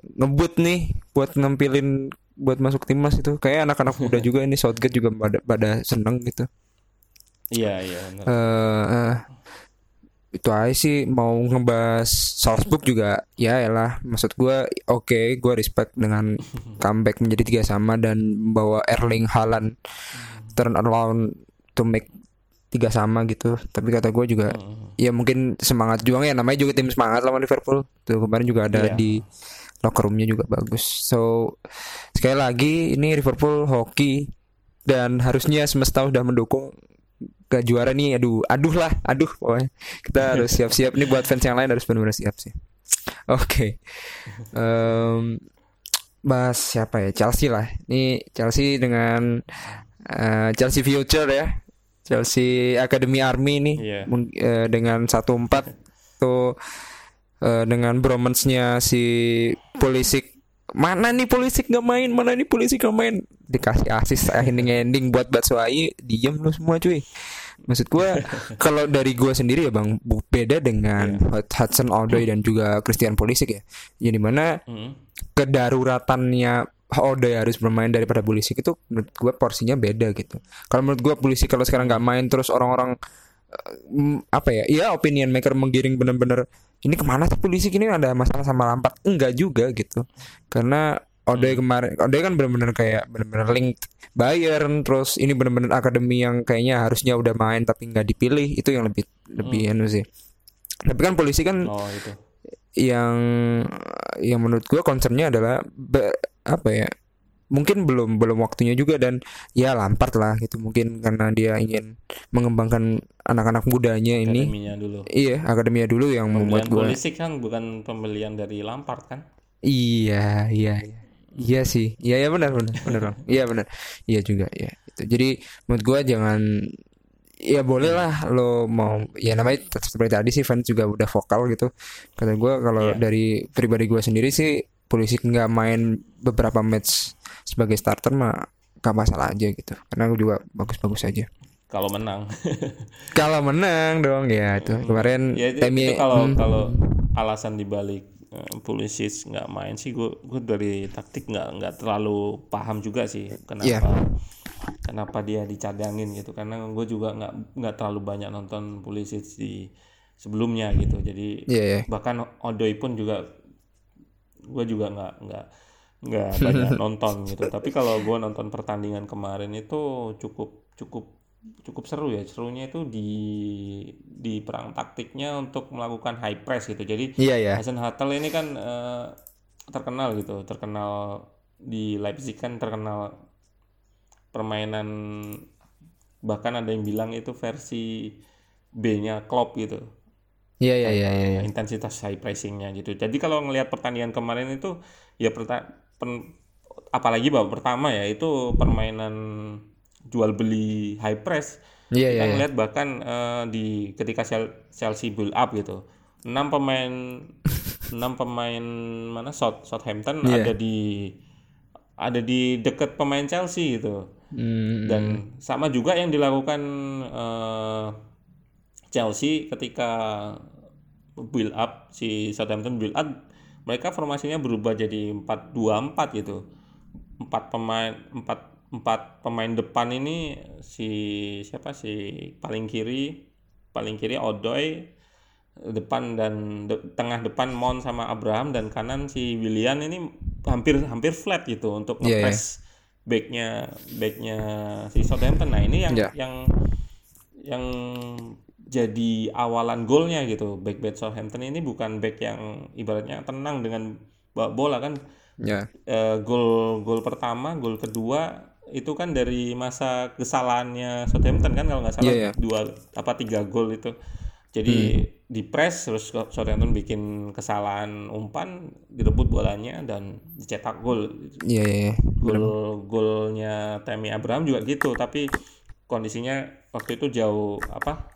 ngebut nih buat nampilin buat masuk timnas itu kayak anak-anak muda juga ini Southgate juga pada pada seneng gitu iya iya uh, uh, itu aja sih mau ngebahas Salzburg juga ya lah maksud gue oke okay, gue respect dengan comeback menjadi tiga sama dan bawa Erling Haaland turn around to make tiga sama gitu tapi kata gue juga hmm. ya mungkin semangat juang ya namanya juga tim semangat lawan Liverpool tuh kemarin juga ada yeah. di locker roomnya juga bagus so sekali lagi ini Liverpool hoki dan harusnya semesta udah mendukung ke juara nih aduh aduh lah aduh pokoknya. Kita harus siap-siap nih buat fans yang lain harus benar-benar siap sih. Oke. Okay. um, bahas siapa ya? Chelsea lah. Ini Chelsea dengan uh, Chelsea Future ya. Chelsea Academy Army nih. Yeah. uh, dengan satu empat tuh uh, dengan bromance-nya si Pulisic mana nih Pulisic nggak main mana nih Pulisic nggak main dikasih asis ending ending buat Batshuayi diem lu semua cuy maksud gue kalau dari gue sendiri ya bang beda dengan yeah. Hudson Odoi dan juga Christian Pulisic ya yang di mana mm. kedaruratannya Odoi harus bermain daripada Pulisic itu menurut gue porsinya beda gitu. Kalau menurut gue Pulisic kalau sekarang nggak main terus orang-orang uh, apa ya? Iya opinion maker menggiring bener-bener ini ke mana sih Pulisic ini ada masalah sama Lampard? Enggak juga gitu. Karena Odoi kemarin Odoi kan bener-bener kayak bener-bener link Bayern terus ini bener-bener akademi yang kayaknya harusnya udah main tapi nggak dipilih itu yang lebih lebih hmm. anu sih. Tapi kan polisi kan oh, itu yang yang menurut gue concernnya adalah be, apa ya mungkin belum belum waktunya juga dan ya Lampard lah gitu. Mungkin karena dia ingin mengembangkan anak-anak mudanya ini. Akademinya dulu. iya akademinya dulu yang pembelian membuat gue polisi kan bukan pembelian dari Lampard kan? Iya iya iya sih. Iya ya benar benar benar iya benar. Iya juga ya itu jadi menurut gue jangan ya boleh lah lo mau ya namanya seperti tadi sih fans juga udah vokal gitu. Kata gue kalau yeah. dari pribadi gue sendiri sih polisi nggak main beberapa match sebagai starter mah gak masalah aja gitu. Karena gue juga bagus-bagus aja. Kalau menang. Kalau menang dong ya itu. Hmm. kemarin ya, itu, itu kalau hmm. kalau alasan dibalik uh, polisi nggak main sih gue gue dari taktik nggak nggak terlalu paham juga sih kenapa yeah kenapa dia dicadangin gitu. Karena gue juga nggak nggak terlalu banyak nonton polisi di sebelumnya gitu. Jadi yeah, yeah. bahkan Odoi pun juga gue juga nggak nggak nggak banyak nonton gitu tapi kalau gue nonton pertandingan kemarin itu cukup cukup cukup seru ya serunya itu di di perang taktiknya untuk melakukan high press gitu jadi yeah, yeah. Hasan Hatel ini kan uh, terkenal gitu terkenal di Leipzig kan terkenal permainan bahkan ada yang bilang itu versi B-nya Klopp gitu. Iya iya iya iya. Intensitas high pressingnya gitu. Jadi kalau ngelihat pertandingan kemarin itu ya perta pen, apalagi babak pertama ya itu permainan jual beli high press. Iya yeah, Kita yeah, ngelihat bahkan uh, di ketika Chelsea build up gitu. enam pemain enam pemain mana South Southampton yeah. ada di ada di dekat pemain Chelsea gitu Hmm. Dan sama juga yang dilakukan uh, Chelsea ketika build up si Southampton build up mereka formasinya berubah jadi 4-2-4 gitu. Empat pemain empat empat pemain depan ini si siapa sih paling kiri paling kiri Odoi depan dan de, tengah depan Mon sama Abraham dan kanan si William ini hampir hampir flat gitu untuk iya, ngepres yeah, yeah backnya backnya si Southampton. Nah ini yang yeah. yang yang jadi awalan golnya gitu. Back back Southampton ini bukan back yang ibaratnya tenang dengan bola kan. Yeah. E, gol gol pertama, gol kedua itu kan dari masa kesalahannya Southampton kan kalau nggak salah yeah, yeah. dua apa tiga gol itu. Jadi hmm di press terus Southampton bikin kesalahan umpan direbut bolanya dan dicetak gol. Iya iya. iya. Gol golnya Temi Abraham juga gitu tapi kondisinya waktu itu jauh apa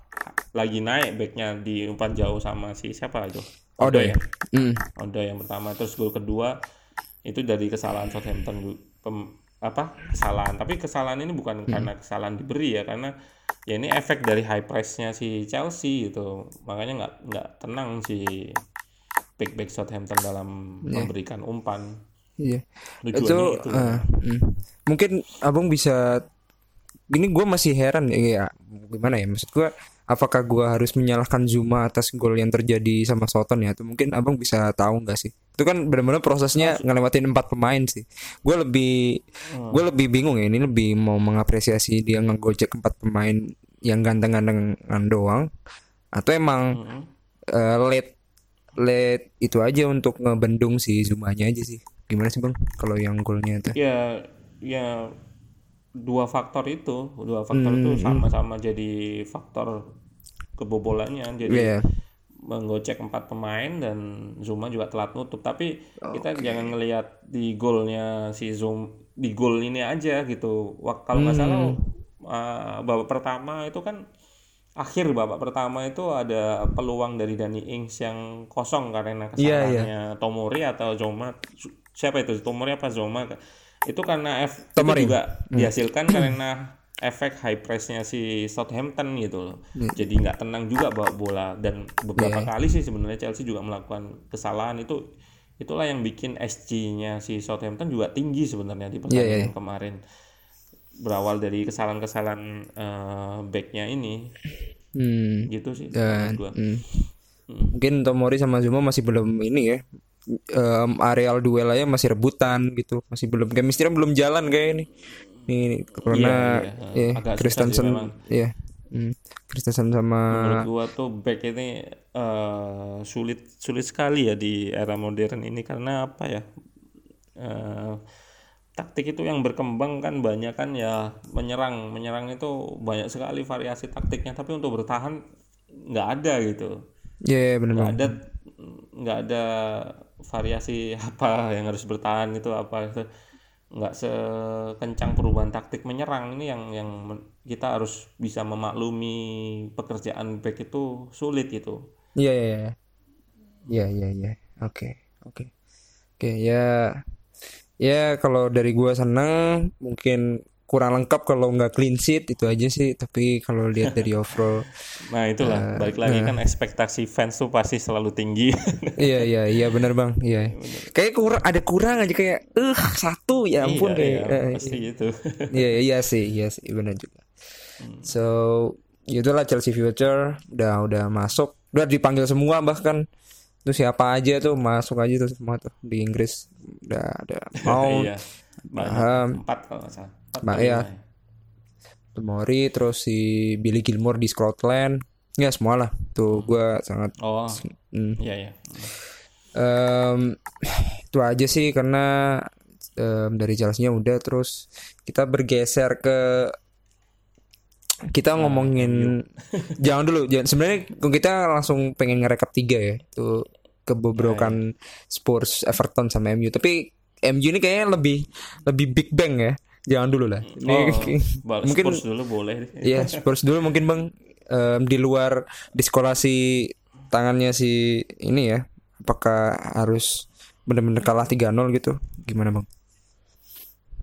lagi naik backnya di umpan jauh sama si siapa itu? Odo ya. Mm. Odo yang pertama terus gol kedua itu dari kesalahan Southampton pem, apa kesalahan tapi kesalahan ini bukan mm. karena kesalahan diberi ya karena ya ini efek dari high price-nya si Chelsea gitu makanya nggak nggak tenang si back back Southampton dalam yeah. memberikan umpan iya yeah. itu, itu. Uh, mm. mungkin abang bisa ini gue masih heran ya gimana ya maksud gue apakah gue harus menyalahkan Zuma atas gol yang terjadi sama Soton ya atau mungkin abang bisa tahu nggak sih itu kan benar-benar prosesnya ngelewatin empat pemain sih gue lebih hmm. gue lebih bingung ya ini lebih mau mengapresiasi dia ngegojek empat pemain yang ganteng-gantengan doang atau emang hmm. uh, late late itu aja untuk ngebendung si Zumanya aja sih gimana sih bang kalau yang golnya itu ya ya dua faktor itu dua faktor hmm, itu hmm. sama-sama jadi faktor kebobolannya jadi yeah. menggocek empat pemain dan Zuma juga telat nutup tapi okay. kita jangan ngelihat di golnya si Zoom di gol ini aja gitu kalau nggak hmm. salah uh, babak pertama itu kan akhir babak pertama itu ada peluang dari Dani Ings yang kosong karena iya, kesalahannya yeah, yeah. Tomori atau Zoma siapa itu Tomori apa Zoma itu karena F itu juga hmm. dihasilkan karena efek high pressnya si Southampton gitu loh. Hmm. Jadi nggak tenang juga bawa bola dan beberapa yeah. kali sih sebenarnya Chelsea juga melakukan kesalahan itu itulah yang bikin SG-nya si Southampton juga tinggi sebenarnya di pertandingan yeah, yeah. kemarin berawal dari kesalahan-kesalahan uh, backnya ini hmm. gitu sih dan gua. Hmm. Hmm. mungkin Tomori sama Zuma masih belum ini ya um, areal duel aja masih rebutan gitu masih belum chemistry belum jalan kayak ini ini karena iya, iya. ya Kristensen ya hmm. Kristensen sama menurut gua tuh back ini uh, sulit sulit sekali ya di era modern ini karena apa ya? Uh, taktik itu yang berkembang kan banyak kan ya menyerang. Menyerang itu banyak sekali variasi taktiknya tapi untuk bertahan nggak ada gitu. Ya yeah, benar nggak ada nggak ada variasi apa yang harus bertahan itu apa itu nggak sekencang perubahan taktik menyerang. Ini yang yang kita harus bisa memaklumi pekerjaan back itu sulit gitu. Iya iya iya. Iya iya iya. Oke oke. Oke ya ya kalau dari gue seneng mungkin kurang lengkap kalau nggak clean sheet itu aja sih. Tapi kalau lihat dari overall nah itulah. uh, balik lagi nah. kan ekspektasi fans tuh pasti selalu tinggi. Iya iya iya benar bang. Iya. Kayak kurang ada kurang aja kayak eh uh, satu ya ampun iya, kayak iya, uh, pasti iya. gitu. Iya iya sih iya sih benar juga. Hmm. so itulah Chelsea future udah udah masuk. Udah dipanggil semua bahkan. Itu siapa aja tuh masuk aja tuh semua tuh di Inggris. Udah ada mau. iya. empat kalau nggak salah empat ya Tomori terus si Billy Gilmore di Scotland. Ya semua lah tuh gue sangat oh. mm. iya iya. Um, itu aja sih karena um, dari jelasnya udah. Terus kita bergeser ke kita nah, ngomongin jangan dulu. Jangan sebenarnya kita langsung pengen ngerekap tiga ya. Itu kebobrokan nah, ya. Spurs Everton sama MU tapi MU ini kayaknya lebih lebih big bang ya jangan dulu lah ini oh, mungkin Spurs dulu boleh ya Spurs dulu mungkin bang um, di luar diskolasi tangannya si ini ya apakah harus benar-benar kalah 3-0 gitu gimana bang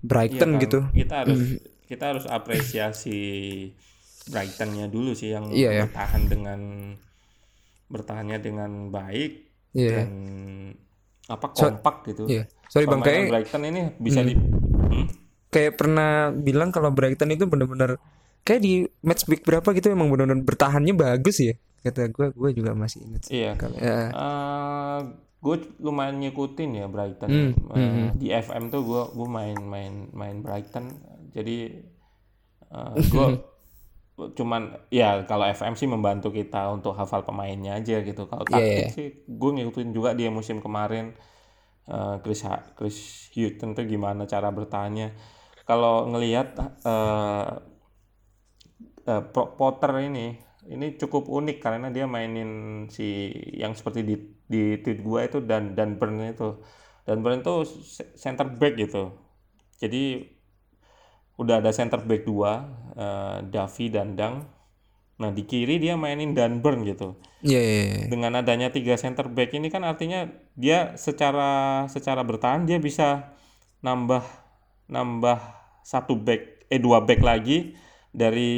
Brighton ya, gitu kita harus mm kita harus apresiasi Brightonnya dulu sih yang yeah, iya. bertahan yeah. dengan bertahannya dengan baik yeah. dan apa kompak so, gitu. Yeah. Sorry bang kayak Brighton ini bisa hmm. di hmm? Kayak pernah bilang kalau Brighton itu benar-benar kayak di match week berapa gitu emang benar-benar bertahannya bagus ya kata gue gue juga masih ingat. Iya. Kalo, ya. Uh, gue lumayan ngikutin ya Brighton mm, uh, mm, di FM tuh gue gue main main main Brighton jadi uh, eh, gue cuman ya kalau FM sih membantu kita untuk hafal pemainnya aja gitu kalau iya, taktik yeah, yeah. sih gue ngikutin juga dia musim kemarin uh, Chris Chris Hutton tuh gimana cara bertanya kalau ngelihat uh, uh, Potter ini ini cukup unik karena dia mainin si yang seperti di di tweet gue itu dan dan Burn itu. Dan Burn itu center back gitu. Jadi udah ada center back dua uh, Davi dan Dang. Nah di kiri dia mainin dan Burn gitu. Yeah, yeah, yeah. dengan adanya tiga center back ini kan artinya dia secara secara bertahan dia bisa nambah nambah satu back eh dua back lagi dari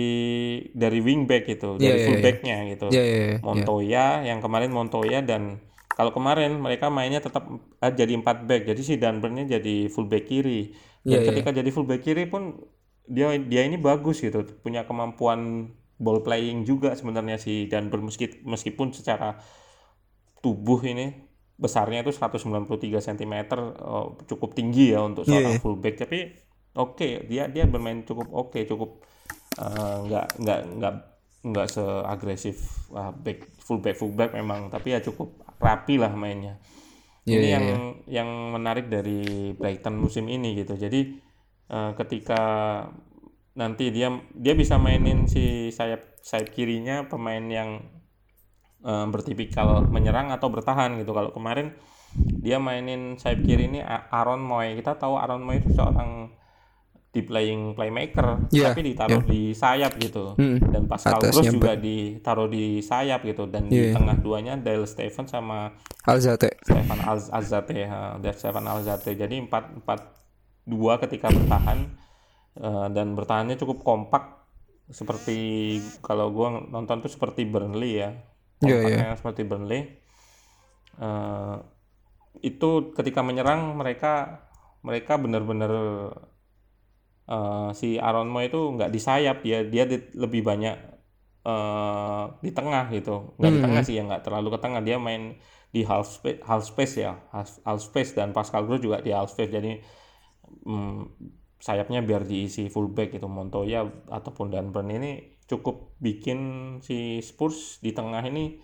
dari wing back gitu, yeah, dari yeah, full yeah. backnya gitu. Yeah, yeah, yeah, Montoya yeah. yang kemarin Montoya dan kalau kemarin mereka mainnya tetap uh, jadi empat back, jadi si Danburnnya jadi full back kiri. Dan yeah, ketika yeah. jadi full back kiri pun dia dia ini bagus gitu, punya kemampuan ball playing juga sebenarnya si meski, meskipun secara tubuh ini besarnya itu 193 cm uh, cukup tinggi ya untuk seorang yeah. fullback tapi oke okay, dia dia bermain cukup oke okay, cukup uh, nggak nggak nggak nggak seagresif uh, back fullback fullback memang tapi ya cukup rapi lah mainnya yeah, ini yeah, yang yeah. yang menarik dari Brighton musim ini gitu jadi uh, ketika nanti dia dia bisa mainin si sayap sayap kirinya pemain yang uh, bertipikal menyerang atau bertahan gitu. Kalau kemarin dia mainin sayap kiri ini Aaron Moy. Kita tahu Aaron Moy itu seorang di playing playmaker yeah, tapi ditaruh yeah. di sayap gitu. Hmm, dan Pascal Gross juga ditaruh di sayap gitu. Dan yeah. di iya. tengah duanya Dale Steven sama Alzate. Stefan Al Alzate uh, Stefan Alzate. Jadi empat empat dua ketika bertahan uh, dan bertahannya cukup kompak. Seperti kalau gua nonton tuh seperti Burnley ya. iya, yeah, yeah. seperti Burnley uh, itu ketika menyerang mereka mereka benar-benar uh, si Aaron Mo itu nggak di sayap ya dia di, lebih banyak uh, di tengah gitu. Nggak hmm. di tengah sih ya nggak terlalu ke tengah. Dia main di half space half space ya half, half space. Dan Pascal Gross juga di half space. Jadi um, sayapnya biar diisi fullback itu Montoya ataupun Danburn ini cukup bikin si Spurs di tengah ini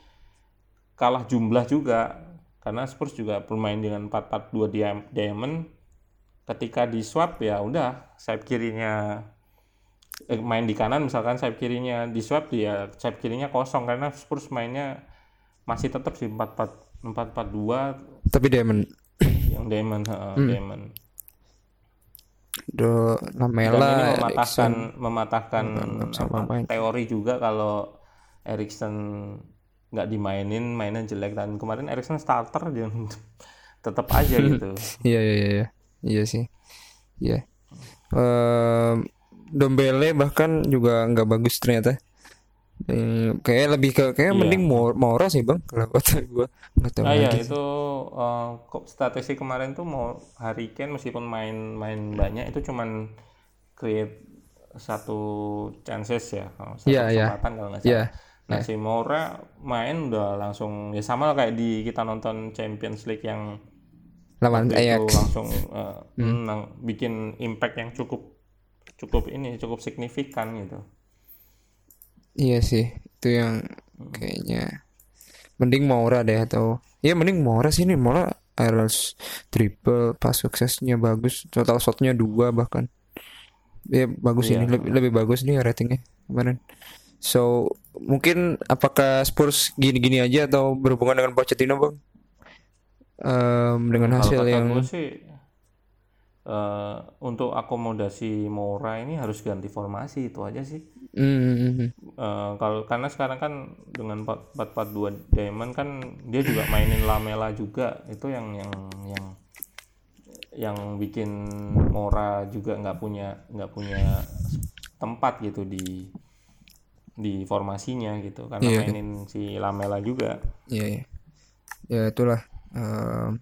kalah jumlah juga. Karena Spurs juga bermain dengan 4-4-2 diamond. Ketika di swap ya udah sayap kirinya eh, main di kanan misalkan sayap kirinya di swap dia sayap kirinya kosong. Karena Spurs mainnya masih tetap sih empat empat empat empat dua. Tapi diamond. Yang diamond uh, hmm. diamond Do Lamela Dan ini mematahkan mematahkan apa, teori juga kalau Erikson nggak dimainin mainnya jelek dan kemarin Erikson starter dia tetap aja gitu iya iya iya Iya sih. Iya. Um, Dombele bahkan juga nggak bagus ternyata. Eh, kayak lebih ke kayak iya. mending Mora sih bang kalau kata gue nggak tahu ah, iya, itu uh, statistik kemarin tuh mau Harry Kane meskipun main main banyak itu cuman create satu chances ya satu yeah, iya. kesempatan yeah. kalau nggak salah yeah. Nah yeah. si Mora main udah langsung ya sama kayak di kita nonton Champions League yang lawan Ajax langsung uh, hmm. bikin impact yang cukup cukup ini cukup signifikan gitu iya sih itu yang hmm. kayaknya. Mending Maura deh atau ya mending Maura sih nih Maura harus triple pas suksesnya bagus. Total shotnya dua bahkan. Ya bagus yeah. ini lebih, lebih bagus nih ratingnya kemarin. So mungkin apakah Spurs gini-gini aja atau berhubungan dengan Pochettino bang? Um, dengan hasil yang sih uh, untuk akomodasi Mora ini harus ganti formasi itu aja sih. Mm-hmm. Uh, kalau karena sekarang kan dengan 442 Diamond kan dia juga mainin Lamela juga itu yang yang yang yang bikin Mora juga nggak punya nggak punya tempat gitu di di formasinya gitu karena yeah. mainin si Lamela juga. Iya. Yeah, yeah. Ya itulah Uh,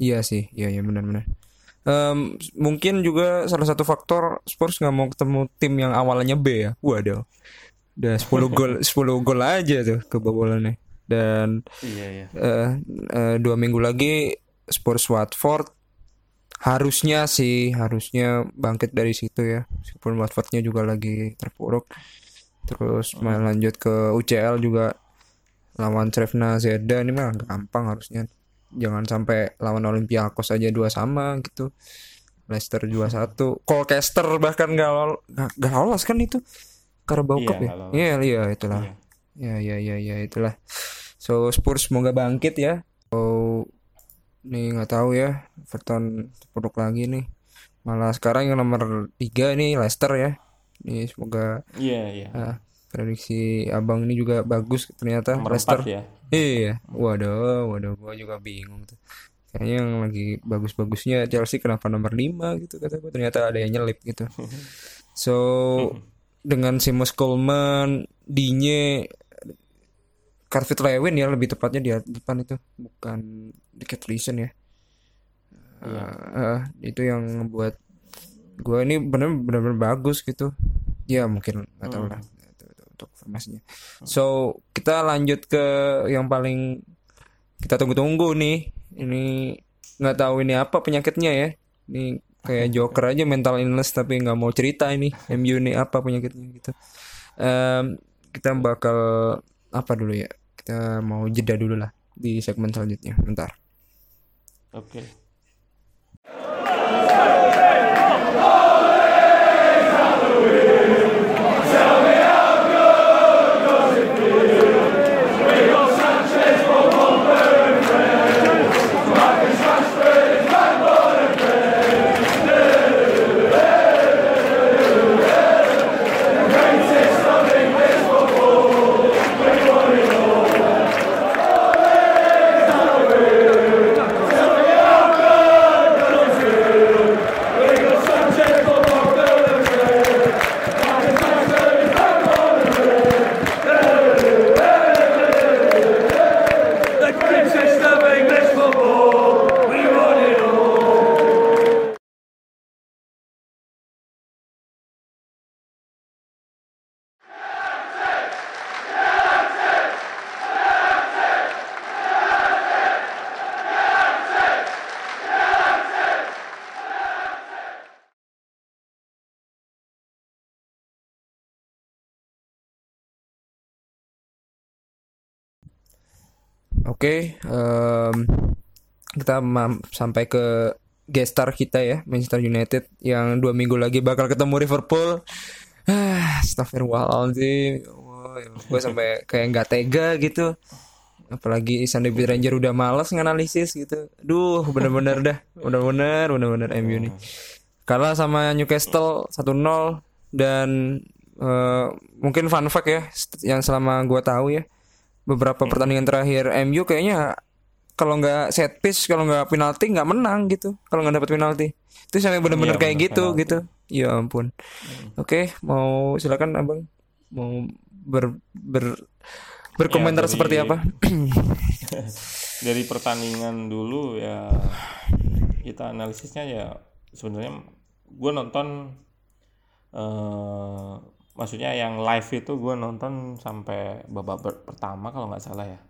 Iya sih, iya iya benar-benar. Um, mungkin juga salah satu faktor Spurs nggak mau ketemu tim yang awalnya B ya. Waduh. Udah 10 gol 10 gol aja tuh kebobolannya. Dan iya, iya. Uh, uh, dua minggu lagi Spurs Watford harusnya sih harusnya bangkit dari situ ya. Meskipun Watfordnya juga lagi terpuruk. Terus hmm. lanjut ke UCL juga lawan Trevna Zeda ini mah gampang harusnya jangan sampai lawan Olympiakos aja dua sama gitu. Leicester dua satu. Colchester bahkan gak, lol gak, lolos kan itu? Carabao iya, Cup ya? iya iya itulah. Iya. Iya iya ya, itulah. So Spurs semoga bangkit ya. So nih nggak tahu ya. Everton produk lagi nih. Malah sekarang yang nomor tiga nih Leicester ya. Nih semoga iya iya. uh, prediksi abang ini juga bagus ternyata nomor Leicester ya Iya, waduh, waduh, gua juga bingung tuh. Kayaknya yang lagi bagus-bagusnya Chelsea kenapa nomor 5 gitu kata gue ternyata ada yang nyelip gitu. So dengan Seamus Coleman, Dinye, Carvit Lewin ya lebih tepatnya di depan itu bukan di Reason ya. Iya. Uh, uh, itu yang membuat gue ini benar-benar bagus gitu. Ya mungkin nggak tahu lah. Hmm untuk informasinya. So kita lanjut ke yang paling kita tunggu-tunggu nih. Ini nggak tahu ini apa penyakitnya ya. Ini kayak Joker aja mental illness tapi nggak mau cerita ini MU ini apa penyakitnya gitu. Um, kita bakal apa dulu ya? Kita mau jeda dulu lah di segmen selanjutnya. Bentar. Oke. Okay. Oke, okay, kita sampai ke gestar kita ya Manchester United yang dua minggu lagi bakal ketemu Liverpool. Ah, Astagfirullahaladzim. Oh, gue sampai kayak nggak tega gitu. Apalagi Sunday Ranger udah males nganalisis gitu. Duh, bener-bener dah. Bener-bener, bener-bener MU nih. Kalah sama Newcastle 1-0 dan uh, mungkin fun fact ya yang selama gue tahu ya beberapa pertandingan terakhir MU kayaknya kalau nggak set piece kalau nggak penalti nggak menang gitu. Kalau nggak dapat penalti. Itu sampai benar-benar iya, kayak gitu penalti. gitu. Ya ampun. Hmm. oke mau silakan abang. Mau ber ber berkomentar ya, dari, seperti apa? Dari pertandingan dulu ya kita analisisnya ya sebenarnya gue nonton uh, maksudnya yang live itu gue nonton sampai babak pertama kalau nggak salah ya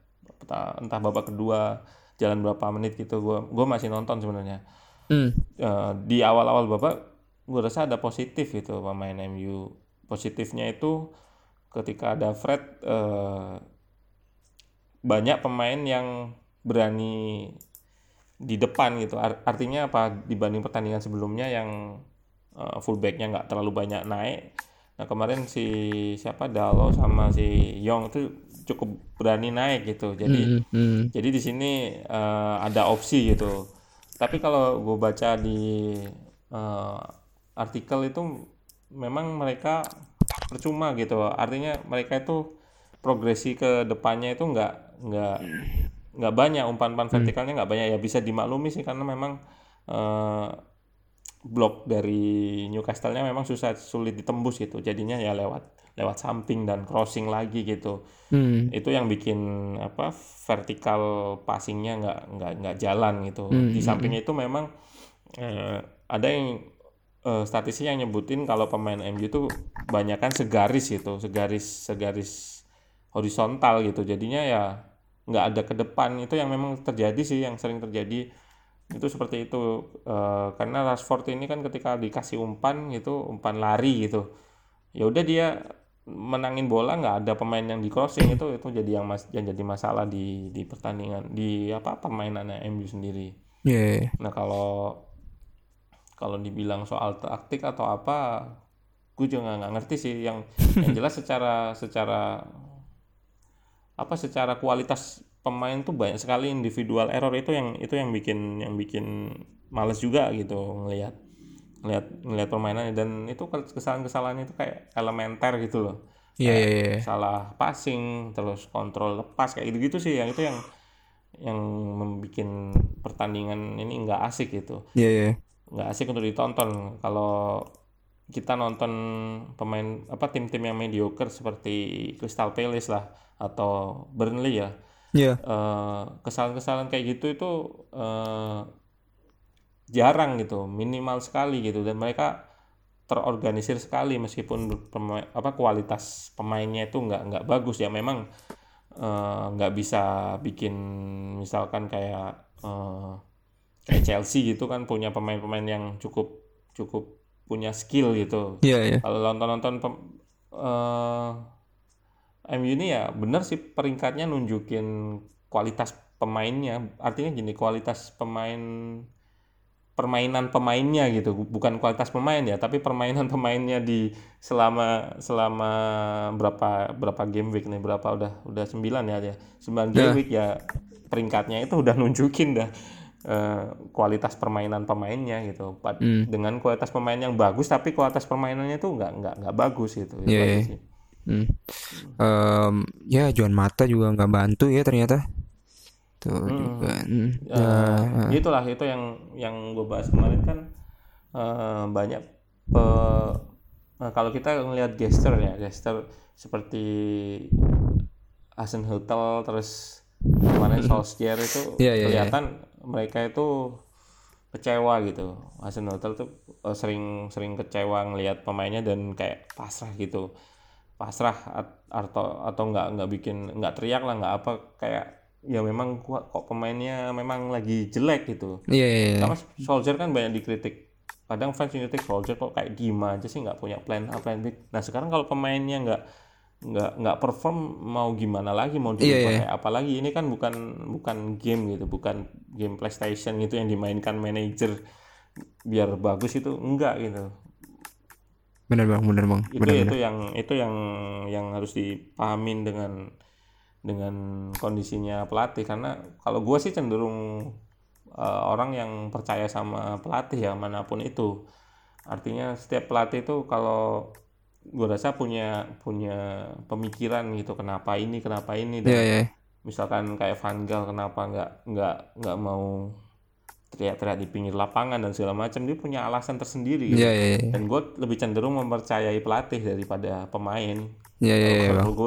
entah babak kedua jalan berapa menit gitu gue gue masih nonton sebenarnya. Hmm. uh, di awal-awal babak gue rasa ada positif gitu pemain MU positifnya itu ketika ada Fred uh, banyak pemain yang berani di depan gitu. Artinya apa? Dibanding pertandingan sebelumnya yang uh, fullbacknya nggak terlalu banyak naik. Nah kemarin si siapa? Dalo sama si Yong itu cukup berani naik gitu. Jadi mm -hmm. jadi di sini uh, ada opsi gitu. Tapi kalau gue baca di uh, artikel itu memang mereka percuma gitu. Artinya mereka itu progresi ke depannya itu nggak nggak nggak banyak umpan-umpan mm. vertikalnya nggak banyak ya bisa dimaklumi sih karena memang uh, blok dari Newcastle-nya memang susah sulit ditembus gitu jadinya ya lewat lewat samping dan crossing lagi gitu hmm. itu yang bikin apa vertikal passingnya nggak nggak nggak jalan gitu hmm. di hmm, samping hmm. itu memang eh, ada yang eh, statistik yang nyebutin kalau pemain MU itu banyak kan segaris gitu segaris segaris horizontal gitu jadinya ya nggak ada ke depan itu yang memang terjadi sih yang sering terjadi itu seperti itu uh, karena Rashford ini kan ketika dikasih umpan gitu umpan lari gitu ya udah dia menangin bola nggak ada pemain yang di crossing itu itu jadi yang mas yang jadi masalah di di pertandingan di apa permainannya MU sendiri. Yeah. Nah kalau kalau dibilang soal taktik atau apa, gue juga nggak ngerti sih. Yang yang jelas secara secara apa secara kualitas pemain tuh banyak sekali individual error itu yang itu yang bikin yang bikin males juga gitu ngelihat ngelihat ngelihat permainannya dan itu kesalahan-kesalahan itu kayak elementer gitu loh. Iya yeah, iya yeah, yeah. Salah passing, terus kontrol lepas kayak gitu-gitu sih yang itu yang yang membuat pertandingan ini nggak asik gitu. Iya yeah, iya. Yeah. Nggak asik untuk ditonton kalau kita nonton pemain apa tim-tim yang mediocre seperti Crystal Palace lah atau Burnley ya yeah. Iya. uh, kesalahan-kesalahan kayak gitu itu uh, jarang gitu minimal sekali gitu dan mereka terorganisir sekali meskipun pemain, apa kualitas pemainnya itu nggak nggak bagus ya memang eh, nggak uh, bisa bikin misalkan kayak uh, kayak Chelsea gitu kan punya pemain-pemain yang cukup cukup punya skill gitu. Iya yeah, yeah. Kalau nonton-nonton uh, MU ini ya benar sih peringkatnya nunjukin kualitas pemainnya. Artinya gini, kualitas pemain permainan pemainnya gitu, bukan kualitas pemain ya, tapi permainan pemainnya di selama selama berapa berapa game week nih, berapa udah udah sembilan ya dia. sembilan game yeah. week ya peringkatnya itu udah nunjukin dah uh, kualitas permainan pemainnya gitu. Mm. Dengan kualitas pemain yang bagus tapi kualitas permainannya itu nggak nggak nggak bagus gitu. Yeah, yeah. Hmm. Um, ya Juan Mata juga nggak bantu ya ternyata. Tuh hmm. juga. Hmm. Uh, uh. Itulah itu yang yang gue bahas kemarin kan uh, banyak pe, uh, kalau kita ngelihat gesture ya gesture seperti Asen Hotel terus kemarin Solskjaer itu yeah, yeah, iya. kelihatan yeah. mereka itu kecewa gitu. Asen Hotel tuh uh, sering sering kecewa ngelihat pemainnya dan kayak pasrah gitu pasrah atau atau nggak nggak bikin nggak teriak lah nggak apa kayak ya memang kok, kok pemainnya memang lagi jelek gitu. Iya. Yeah, yeah, yeah. Soldier kan banyak dikritik. Kadang fans kritik Soldier kok kayak gimana aja sih nggak punya plan A plan B. Nah sekarang kalau pemainnya nggak nggak nggak perform mau gimana lagi mau dipakai yeah, yeah. apa lagi ini kan bukan bukan game gitu bukan game PlayStation gitu yang dimainkan manajer biar bagus itu enggak gitu benar bang benar bang itu bener, itu yang itu yang yang harus dipahamin dengan dengan kondisinya pelatih karena kalau gue sih cenderung uh, orang yang percaya sama pelatih ya mana pun itu artinya setiap pelatih itu kalau gue rasa punya punya pemikiran gitu kenapa ini kenapa ini dan yeah, yeah. misalkan kayak Van Gaal kenapa nggak nggak nggak mau teriak-teriak di pinggir lapangan dan segala macam dia punya alasan tersendiri gitu. yeah, yeah, yeah. dan gue lebih cenderung mempercayai pelatih daripada pemain yeah, yeah, yeah, kalau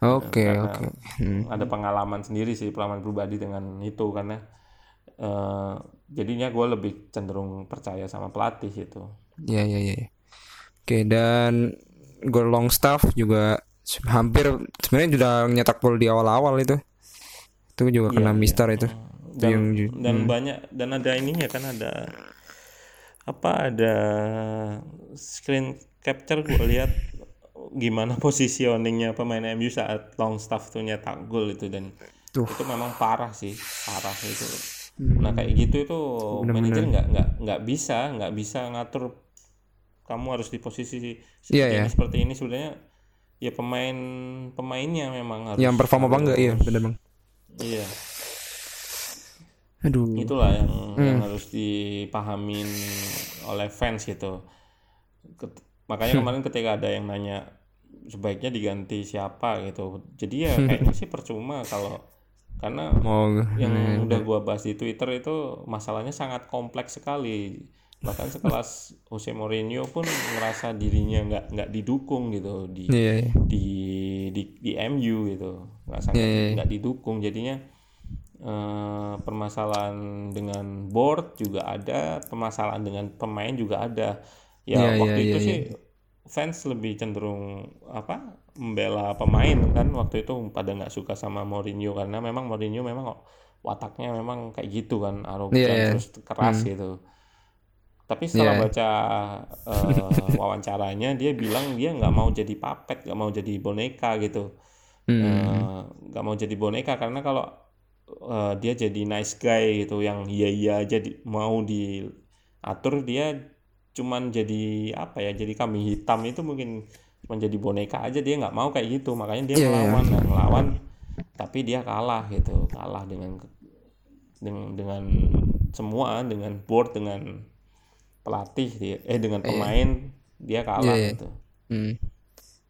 gue ya. oke oke hmm. ada pengalaman sendiri sih pengalaman pribadi dengan itu karena uh, jadinya gue lebih cenderung percaya sama pelatih itu ya yeah, ya yeah, ya yeah. Oke dan gol staff juga hampir sebenarnya sudah nyetak gol di awal-awal itu. Itu juga kena iya, Mister iya. itu. Dan, yang, dan hmm. banyak dan ada ininya kan ada apa ada screen capture gue lihat gimana positioningnya pemain MU saat long staff tuh nyetak gol itu dan tuh. itu memang parah sih parah itu hmm. nah kayak gitu itu manajer nggak nggak nggak bisa nggak bisa ngatur kamu harus di posisi seperti yeah, ini yeah. seperti ini sebenarnya ya pemain pemainnya memang harus yang performa apa enggak iya benar bang iya aduh itulah yang hmm. yang harus dipahamin oleh fans gitu Ket, makanya hmm. kemarin ketika ada yang nanya sebaiknya diganti siapa gitu jadi ya kayaknya sih percuma kalau karena oh, yang hmm. udah gua bahas di Twitter itu masalahnya sangat kompleks sekali bahkan sekelas Jose Mourinho pun merasa dirinya nggak nggak didukung gitu di yeah, yeah. di di di MU gitu nggak sangat yeah, yeah. nggak didukung jadinya uh, permasalahan dengan board juga ada permasalahan dengan pemain juga ada ya yeah, waktu yeah, itu yeah, sih yeah. Fans lebih cenderung apa membela pemain kan waktu itu pada nggak suka sama Mourinho karena memang Mourinho memang wataknya memang kayak gitu kan arogan yeah, yeah. terus keras hmm. gitu tapi setelah yeah. baca uh, wawancaranya dia bilang dia nggak mau jadi puppet nggak mau jadi boneka gitu hmm. Eh, nggak mm. uh, mau jadi boneka karena kalau uh, dia jadi nice guy gitu yang iya iya aja di, mau diatur dia cuman jadi apa ya jadi kambing hitam itu mungkin menjadi boneka aja dia nggak mau kayak gitu makanya dia yeah. melawan dan melawan tapi dia kalah gitu kalah dengan dengan dengan semua dengan board dengan pelatih dia eh dengan iya. pemain yeah. dia kalah yeah, yeah. gitu. Hmm.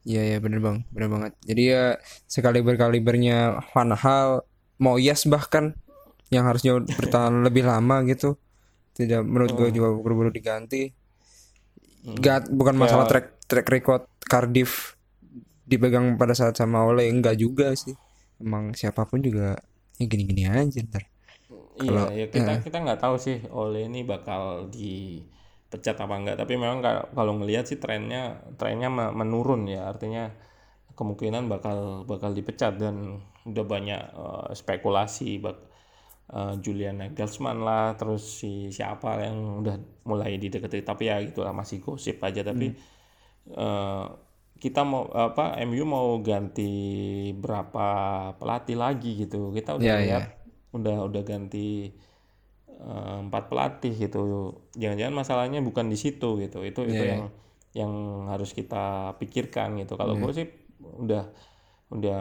Iya ya bener bang, bener banget. Jadi ya sekali berkalibernya Van Hal, mau Yas bahkan yang harusnya bertahan lebih lama gitu, tidak menurut oh. gue juga buru-buru diganti. Gak bukan masalah ya. track track record Cardiff dipegang pada saat sama Ole enggak juga sih. Emang siapa pun juga ya gini-gini aja ntar. Iya, ya kita ya. kita nggak tahu sih Ole ini bakal di pecat apa enggak tapi memang kalau ngelihat sih trennya trennya menurun ya artinya kemungkinan bakal bakal dipecat dan udah banyak uh, spekulasi bak uh, Julian Nagelsmann lah terus si siapa yang udah mulai didekati tapi ya gitulah masih gosip aja tapi hmm. uh, kita mau apa MU mau ganti berapa pelatih lagi gitu kita udah yeah, lihat yeah. udah udah ganti Eh, empat pelatih gitu jangan-jangan masalahnya bukan di situ gitu itu yeah. itu iya. yang yang harus kita pikirkan gitu kalau yeah. gue sih udah udah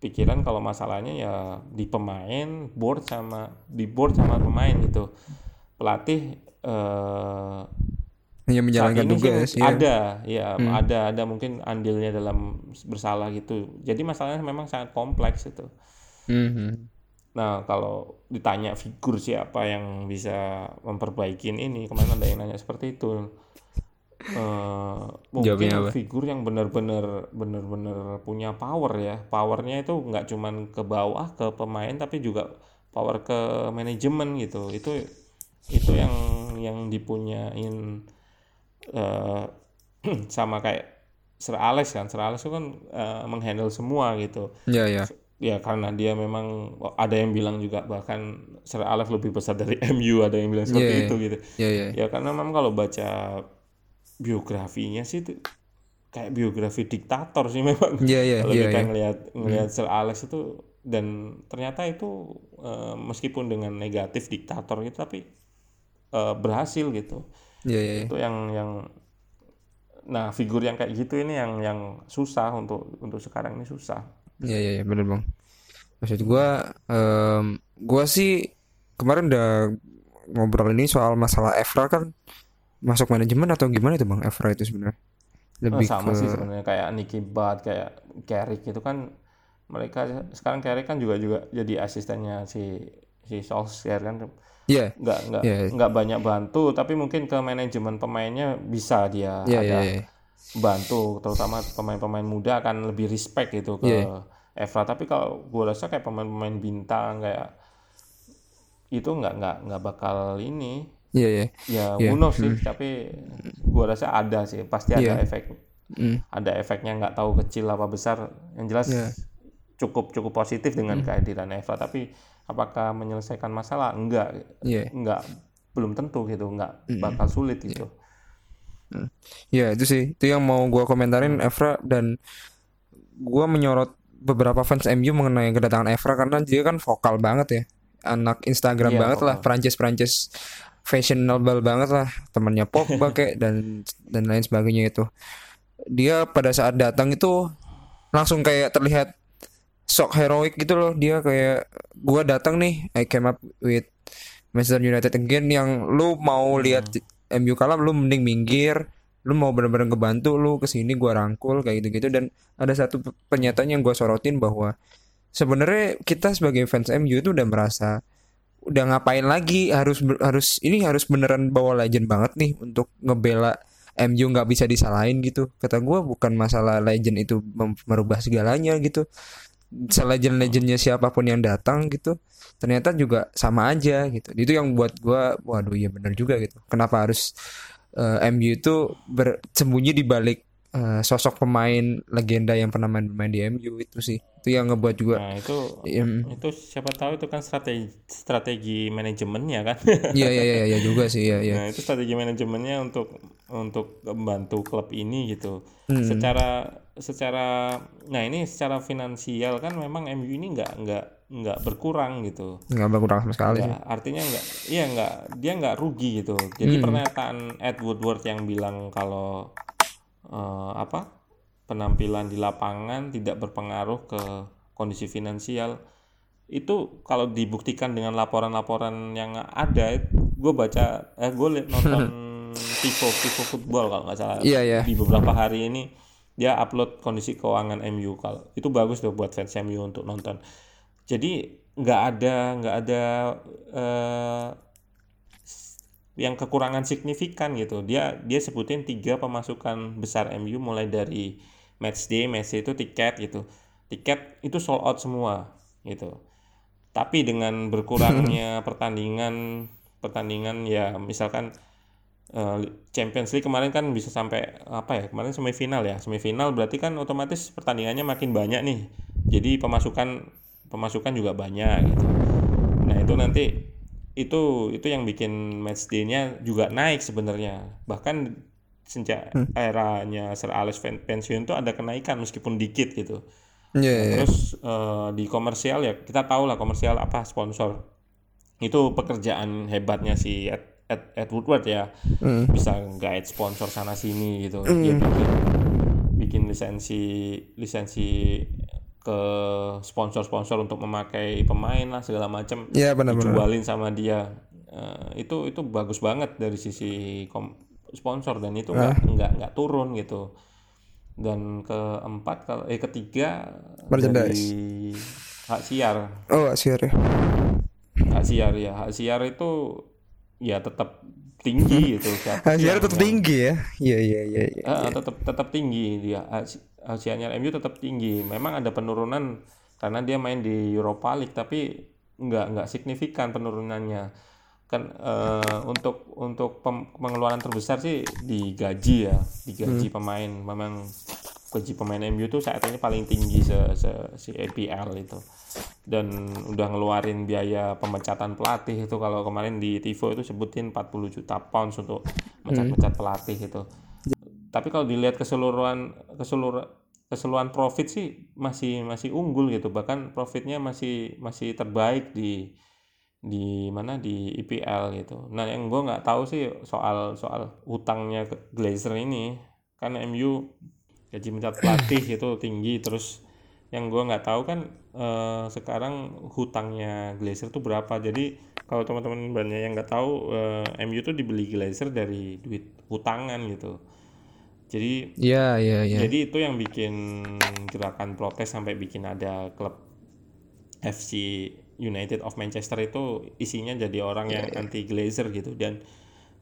berpikiran kalau masalahnya ya di pemain board sama di board sama pemain gitu pelatih uh, yang menjalankan tugas ya. ada ya hmm. ada ada mungkin andilnya dalam bersalah gitu jadi masalahnya memang sangat kompleks itu hmm. Nah, kalau ditanya figur siapa yang bisa memperbaiki ini, kemarin ada yang nanya seperti itu. Uh, mungkin figur yang benar-benar benar-benar punya power ya. Powernya itu nggak cuman ke bawah ke pemain tapi juga power ke manajemen gitu. Itu itu yang yang dipunyain uh, sama kayak Sir Alex kan. Sir Alex itu kan uh, menghandle semua gitu. Iya, yeah, iya. Yeah ya karena dia memang ada yang bilang juga bahkan Sir Alex lebih besar dari MU ada yang bilang seperti yeah, itu gitu yeah, yeah. ya karena memang kalau baca biografinya sih kayak biografi diktator sih memang yeah, yeah, kalau yeah, kita yeah. ngelihat ngelihat hmm. Sir Alex itu dan ternyata itu uh, meskipun dengan negatif diktator gitu tapi uh, berhasil gitu yeah, yeah, yeah. itu yang yang nah figur yang kayak gitu ini yang yang susah untuk untuk sekarang ini susah iya yeah, iya yeah, bener bang maksud gue um, gue sih kemarin udah ngobrol ini soal masalah Evra kan masuk manajemen atau gimana itu bang Evra itu sebenarnya lebih oh, sama ke... sih sebenarnya kayak Nicky Butt kayak Carrick itu kan mereka sekarang Carrick kan juga juga jadi asistennya si si Solskjaer kan yeah. nggak nggak yeah. nggak banyak bantu tapi mungkin ke manajemen pemainnya bisa dia yeah, ada yeah, yeah. bantu terutama pemain-pemain muda akan lebih respect gitu ke yeah. Evra tapi kalau gue rasa kayak pemain-pemain bintang kayak itu nggak nggak nggak bakal ini Iya yeah, yeah. Ya yeah. sih, hmm. tapi gua rasa ada sih, pasti ada yeah. efek. Mm. Ada efeknya nggak tahu kecil apa besar. Yang jelas yeah. cukup cukup positif dengan mm. kehadiran Eva, tapi apakah menyelesaikan masalah? Enggak. Yeah. Enggak belum tentu gitu, enggak mm. bakal sulit gitu. Yeah. Ya itu sih, itu yang mau gua komentarin Evra dan gua menyorot beberapa fans MU mengenai kedatangan Evra karena dia kan vokal banget ya anak Instagram yeah, banget vokal. lah Prancis Prancis fashionable banget lah. Temannya Pogba kayak dan dan lain sebagainya itu. Dia pada saat datang itu langsung kayak terlihat sok heroik gitu loh. Dia kayak gua datang nih I came up with Manchester United again. Yang lu mau hmm. lihat MU kalah lu mending minggir. Lu mau bener-bener ngebantu lu ke sini gua rangkul kayak gitu-gitu. Dan ada satu pernyataan yang gua sorotin bahwa sebenarnya kita sebagai fans MU itu udah merasa udah ngapain lagi harus harus ini harus beneran bawa legend banget nih untuk ngebela MU nggak bisa disalahin gitu. Kata gue bukan masalah legend itu merubah segalanya gitu. Legend legendnya siapa pun yang datang gitu ternyata juga sama aja gitu. Itu yang buat gue waduh iya bener juga gitu. Kenapa harus uh, eh, MU itu bersembunyi di balik uh, sosok pemain legenda yang pernah main, main di MU itu sih. Itu yang ngebuat juga nah itu ya, itu siapa tahu itu kan strategi strategi manajemennya kan. Iya iya iya ya, juga sih ya, ya nah itu strategi manajemennya untuk untuk membantu klub ini gitu. Hmm. secara secara nah ini secara finansial kan memang MU ini nggak nggak nggak berkurang gitu. Nggak berkurang sama sekali sih. artinya nggak iya nggak dia nggak rugi gitu. Jadi hmm. pernyataan Ed Woodward yang bilang kalau uh, apa penampilan di lapangan tidak berpengaruh ke kondisi finansial. Itu kalau dibuktikan dengan laporan-laporan yang ada gue baca eh gue liat nonton Tivo Tivo football kalau nggak salah. Yeah, yeah. di beberapa hari ini dia upload kondisi keuangan MU kalau itu bagus tuh buat fans MU untuk nonton. Jadi nggak ada nggak ada uh, yang kekurangan signifikan gitu. Dia dia sebutin tiga pemasukan besar MU mulai dari match day, match day itu tiket gitu. Tiket itu sold out semua gitu. Tapi dengan berkurangnya pertandingan pertandingan ya misalkan uh, Champions League kemarin kan bisa sampai apa ya? Kemarin semifinal ya. Semifinal berarti kan otomatis pertandingannya makin banyak nih. Jadi pemasukan pemasukan juga banyak gitu. Nah, itu nanti itu itu yang bikin match day-nya juga naik sebenarnya bahkan sejak hmm. eranya Sir Alex pensiun tuh ada kenaikan meskipun dikit gitu yeah, yeah. Iya. terus uh, di komersial ya kita tahu lah komersial apa sponsor itu pekerjaan hebatnya si Ed, Ed, Ed Woodward ya mm. bisa guide sponsor sana sini gitu mm. dia bikin bikin lisensi lisensi ke sponsor-sponsor untuk memakai pemain lah segala macam ya, benar, dijualin sama dia. Uh, itu itu bagus banget dari sisi sponsor dan itu nggak uh. nggak nggak turun gitu. Dan keempat kalau eh ketiga dari hak siar. Oh hak siar ya. Hak siar ya. Hak siar itu ya tetap tinggi gitu. Hak siar tetap tinggi ya. Iya iya iya ya, uh, tetap tetap tinggi dia Siarnya MU tetap tinggi. Memang ada penurunan karena dia main di Europa League tapi nggak nggak signifikan penurunannya. Kan uh, untuk untuk pengeluaran terbesar sih di gaji ya, di gaji hmm. pemain. Memang gaji pemain MU itu saat ini paling tinggi se, se si EPL itu dan udah ngeluarin biaya pemecatan pelatih itu kalau kemarin di Tivo itu sebutin 40 juta pounds untuk mecat-mecat pelatih itu tapi kalau dilihat keseluruhan keseluruhan keseluruhan profit sih masih masih unggul gitu. Bahkan profitnya masih masih terbaik di di mana? Di IPL gitu. Nah yang gue nggak tahu sih soal soal utangnya ke Glazer ini. Kan MU gaji mencat pelatih itu tinggi. Terus yang gue nggak tahu kan eh, sekarang hutangnya Glazer tuh berapa. Jadi kalau teman-teman banyak yang nggak tahu eh, MU tuh dibeli Glazer dari duit hutangan gitu jadi ya ya ya jadi itu yang bikin gerakan protes sampai bikin ada klub FC United of Manchester itu isinya jadi orang yeah, yang yeah. anti Glazer gitu dan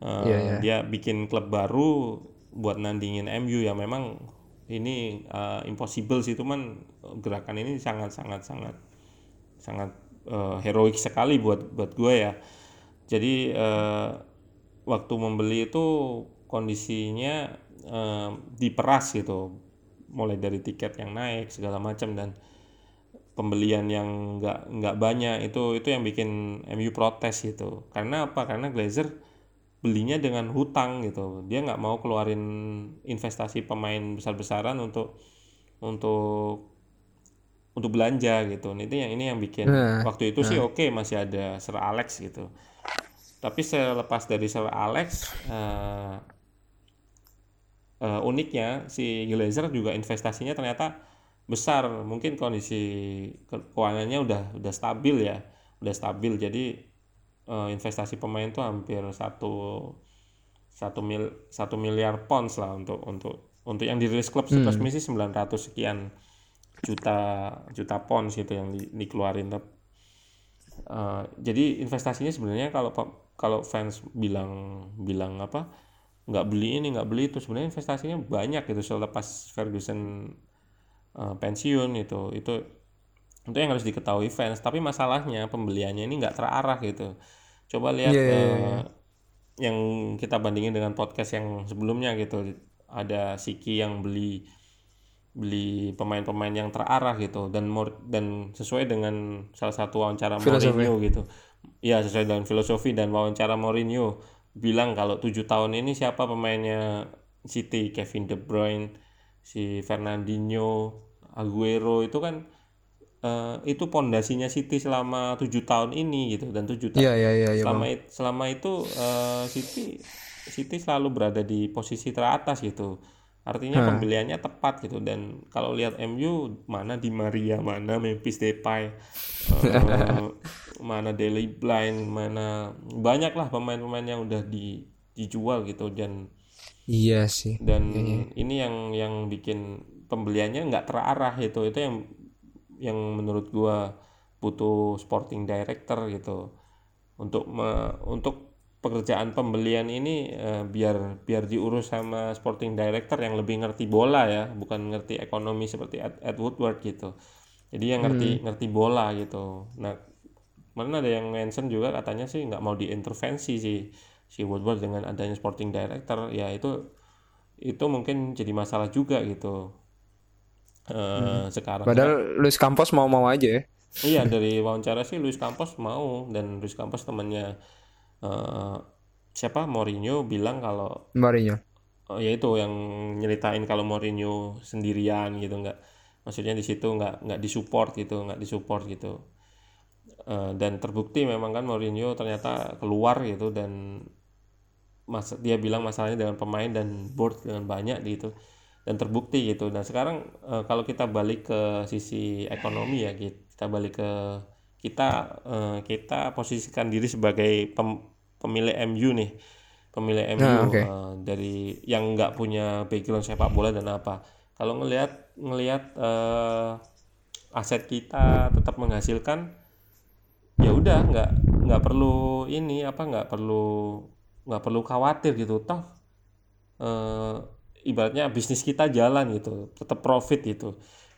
uh, yeah, yeah. dia bikin klub baru buat nandingin MU ya memang ini uh, impossible sih cuman gerakan ini sangat sangat sangat sangat uh, heroik sekali buat buat gue ya jadi uh, waktu membeli itu kondisinya uh, diperas gitu. Mulai dari tiket yang naik segala macam dan pembelian yang nggak nggak banyak itu itu yang bikin MU protes gitu. Karena apa? Karena Glazer belinya dengan hutang gitu. Dia nggak mau keluarin investasi pemain besar-besaran untuk untuk untuk belanja gitu. Ini yang ini yang bikin nah, waktu itu nah. sih oke okay, masih ada Sir Alex gitu. Tapi selepas dari Sir Alex uh, uh, uniknya si Glazer juga investasinya ternyata besar. Mungkin kondisi keuangannya udah udah stabil ya. Udah stabil. Jadi uh, investasi pemain tuh hampir satu satu mil satu miliar pounds lah untuk untuk untuk yang dirilis klub hmm. resmi sih 900 sekian juta juta pounds gitu yang di, dikeluarin uh, jadi investasinya sebenarnya kalau kalau fans bilang bilang apa nggak beli ini nggak beli itu. Sebenarnya investasinya banyak gitu selepas Ferguson uh, pensiun itu. Itu itu yang harus diketahui fans. Tapi masalahnya pembeliannya ini nggak terarah gitu. Coba lihat yeah, yeah, yeah. Uh, yang kita bandingin dengan podcast yang sebelumnya gitu. Ada Siki yang beli beli pemain-pemain yang terarah gitu. Dan dan sesuai dengan salah satu wawancara filosofi. Mourinho gitu. Ya sesuai dengan filosofi dan wawancara Mourinho bilang kalau tujuh tahun ini siapa pemainnya? City Kevin De Bruyne si Fernandinho Aguero itu kan uh, itu pondasinya City selama tujuh tahun ini gitu. Dan tujuh tahun yeah, yeah, yeah, yeah, selama it, selama itu uh, City City selalu berada di posisi teratas gitu. Artinya hmm. pembeliannya tepat gitu. Dan kalau lihat MU mana di Maria mana Memphis Depay uh, mana Daily Blind mana banyak lah pemain-pemain yang udah di, dijual gitu dan iya sih dan iya, iya. ini yang yang bikin pembeliannya nggak terarah itu itu yang yang menurut gua butuh sporting director gitu untuk me, untuk pekerjaan pembelian ini eh, biar biar diurus sama sporting director yang lebih ngerti bola ya bukan ngerti ekonomi seperti Ed, Ed Woodward gitu jadi yang ngerti hmm. ngerti bola gitu nah mana ada yang mention juga katanya sih nggak mau diintervensi si si Woodward dengan adanya sporting director ya itu itu mungkin jadi masalah juga gitu hmm. sekarang. Padahal. Luis Campos mau-mau aja ya. Iya dari wawancara sih Luis Campos mau dan Luis Campos temannya uh, siapa Mourinho bilang kalau Mourinho. Oh ya itu yang nyeritain kalau Mourinho sendirian gitu nggak maksudnya di situ nggak nggak disupport gitu nggak disupport gitu uh, dan terbukti memang kan Mourinho ternyata keluar gitu dan mas dia bilang masalahnya dengan pemain dan board dengan banyak gitu dan terbukti gitu. Nah sekarang e, kalau kita balik ke sisi ekonomi ya kita balik ke kita e, kita posisikan diri sebagai pem, pemilik MU nih pemilik MU nah, okay. e, dari yang nggak punya background sepak bola dan apa. Kalau ngelihat ngelihat e, aset kita tetap menghasilkan ya udah nggak nggak perlu ini apa nggak perlu nggak perlu khawatir gitu. Toh ibaratnya bisnis kita jalan gitu tetap profit gitu.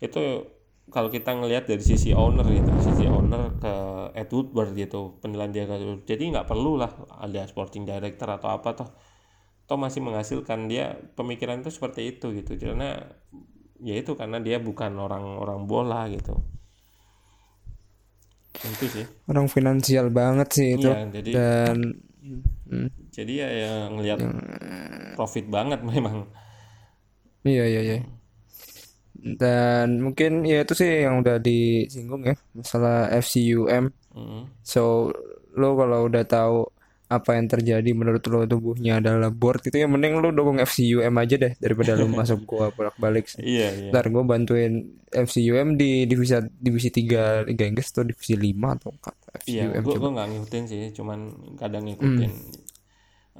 Itu kalau kita ngelihat dari sisi owner gitu sisi owner ke Ed Woodward gitu penilaian dia jadi nggak perlu lah ada sporting director atau apa toh toh masih menghasilkan. Dia pemikiran itu seperti itu gitu. Karena ya itu karena dia bukan orang-orang bola gitu itu sih orang finansial banget sih itu iya, jadi, dan hmm. jadi ya, ya ngelihat profit banget memang Iya iya iya. Dan mungkin ya itu sih yang udah disinggung ya masalah FCUM. Mm. So lo kalau udah tahu apa yang terjadi menurut lo tubuhnya adalah board itu ya mending lo dukung FCUM aja deh daripada lo masuk gua bolak-balik sih. Iya, iya. Ntar gua bantuin FCUM di divisi divisi 3 Liga Inggris atau divisi 5 atau FCUM. Iya, gua, gua gak ngikutin sih, cuman kadang ngikutin mm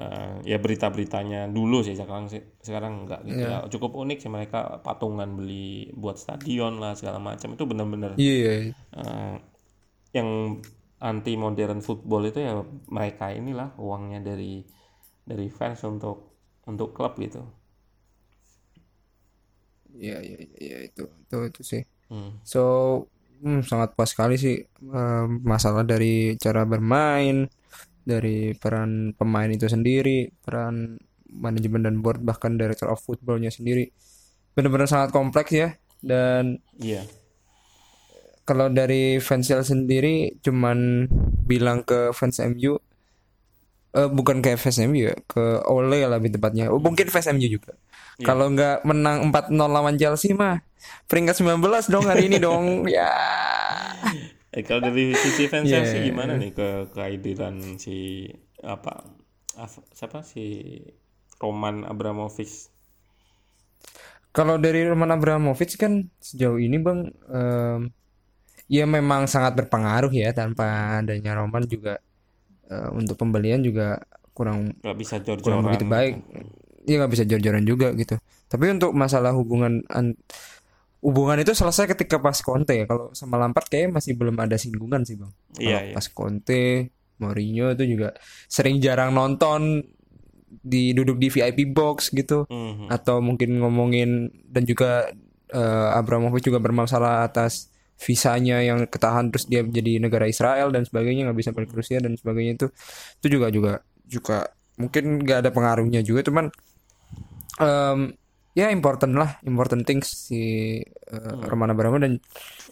uh, ya berita-beritanya dulu sih sekarang sih sekarang enggak gitu yeah. ya cukup unik sih mereka patungan beli buat stadion lah segala macam itu benar-benar yeah. Iya, iya. uh, yang anti modern football itu ya mereka inilah uangnya dari dari fans untuk untuk klub gitu Iya iya iya itu itu itu sih. Hmm. So hmm, sangat pas sekali sih uh, masalah dari cara bermain, dari peran pemain itu sendiri, peran manajemen dan board bahkan director of footballnya sendiri benar-benar sangat kompleks ya dan iya yeah. Kalau dari fansel sendiri cuman bilang ke fans MU uh, eh, bukan ke fans MU ya ke Ole lebih tepatnya oh, mungkin fans MU juga yeah. kalau nggak menang 4-0 lawan Chelsea mah peringkat 19 dong hari ini dong ya Eh kalau dari sisi fans yeah. sih gimana nih ke kehadiran si apa, apa siapa si Roman Abramovich? Kalau dari Roman Abramovich kan sejauh ini bang, um, ya memang sangat berpengaruh ya tanpa adanya Roman juga uh, untuk pembelian juga kurang nggak bisa jor-joran begitu baik. Iya nggak bisa jor-joran juga gitu. Tapi untuk masalah hubungan hubungan itu selesai ketika pas Conte ya. Kalau sama Lampard kayak masih belum ada singgungan sih bang. Iya, iya. Pas Conte, Mourinho itu juga sering jarang nonton di duduk di VIP box gitu, mm-hmm. atau mungkin ngomongin dan juga uh, Abramovich juga bermasalah atas visanya yang ketahan terus dia menjadi negara Israel dan sebagainya nggak bisa balik ke Rusia dan sebagainya itu itu juga juga juga mungkin nggak ada pengaruhnya juga cuman um, ya important lah important things si uh, hmm. Romana dan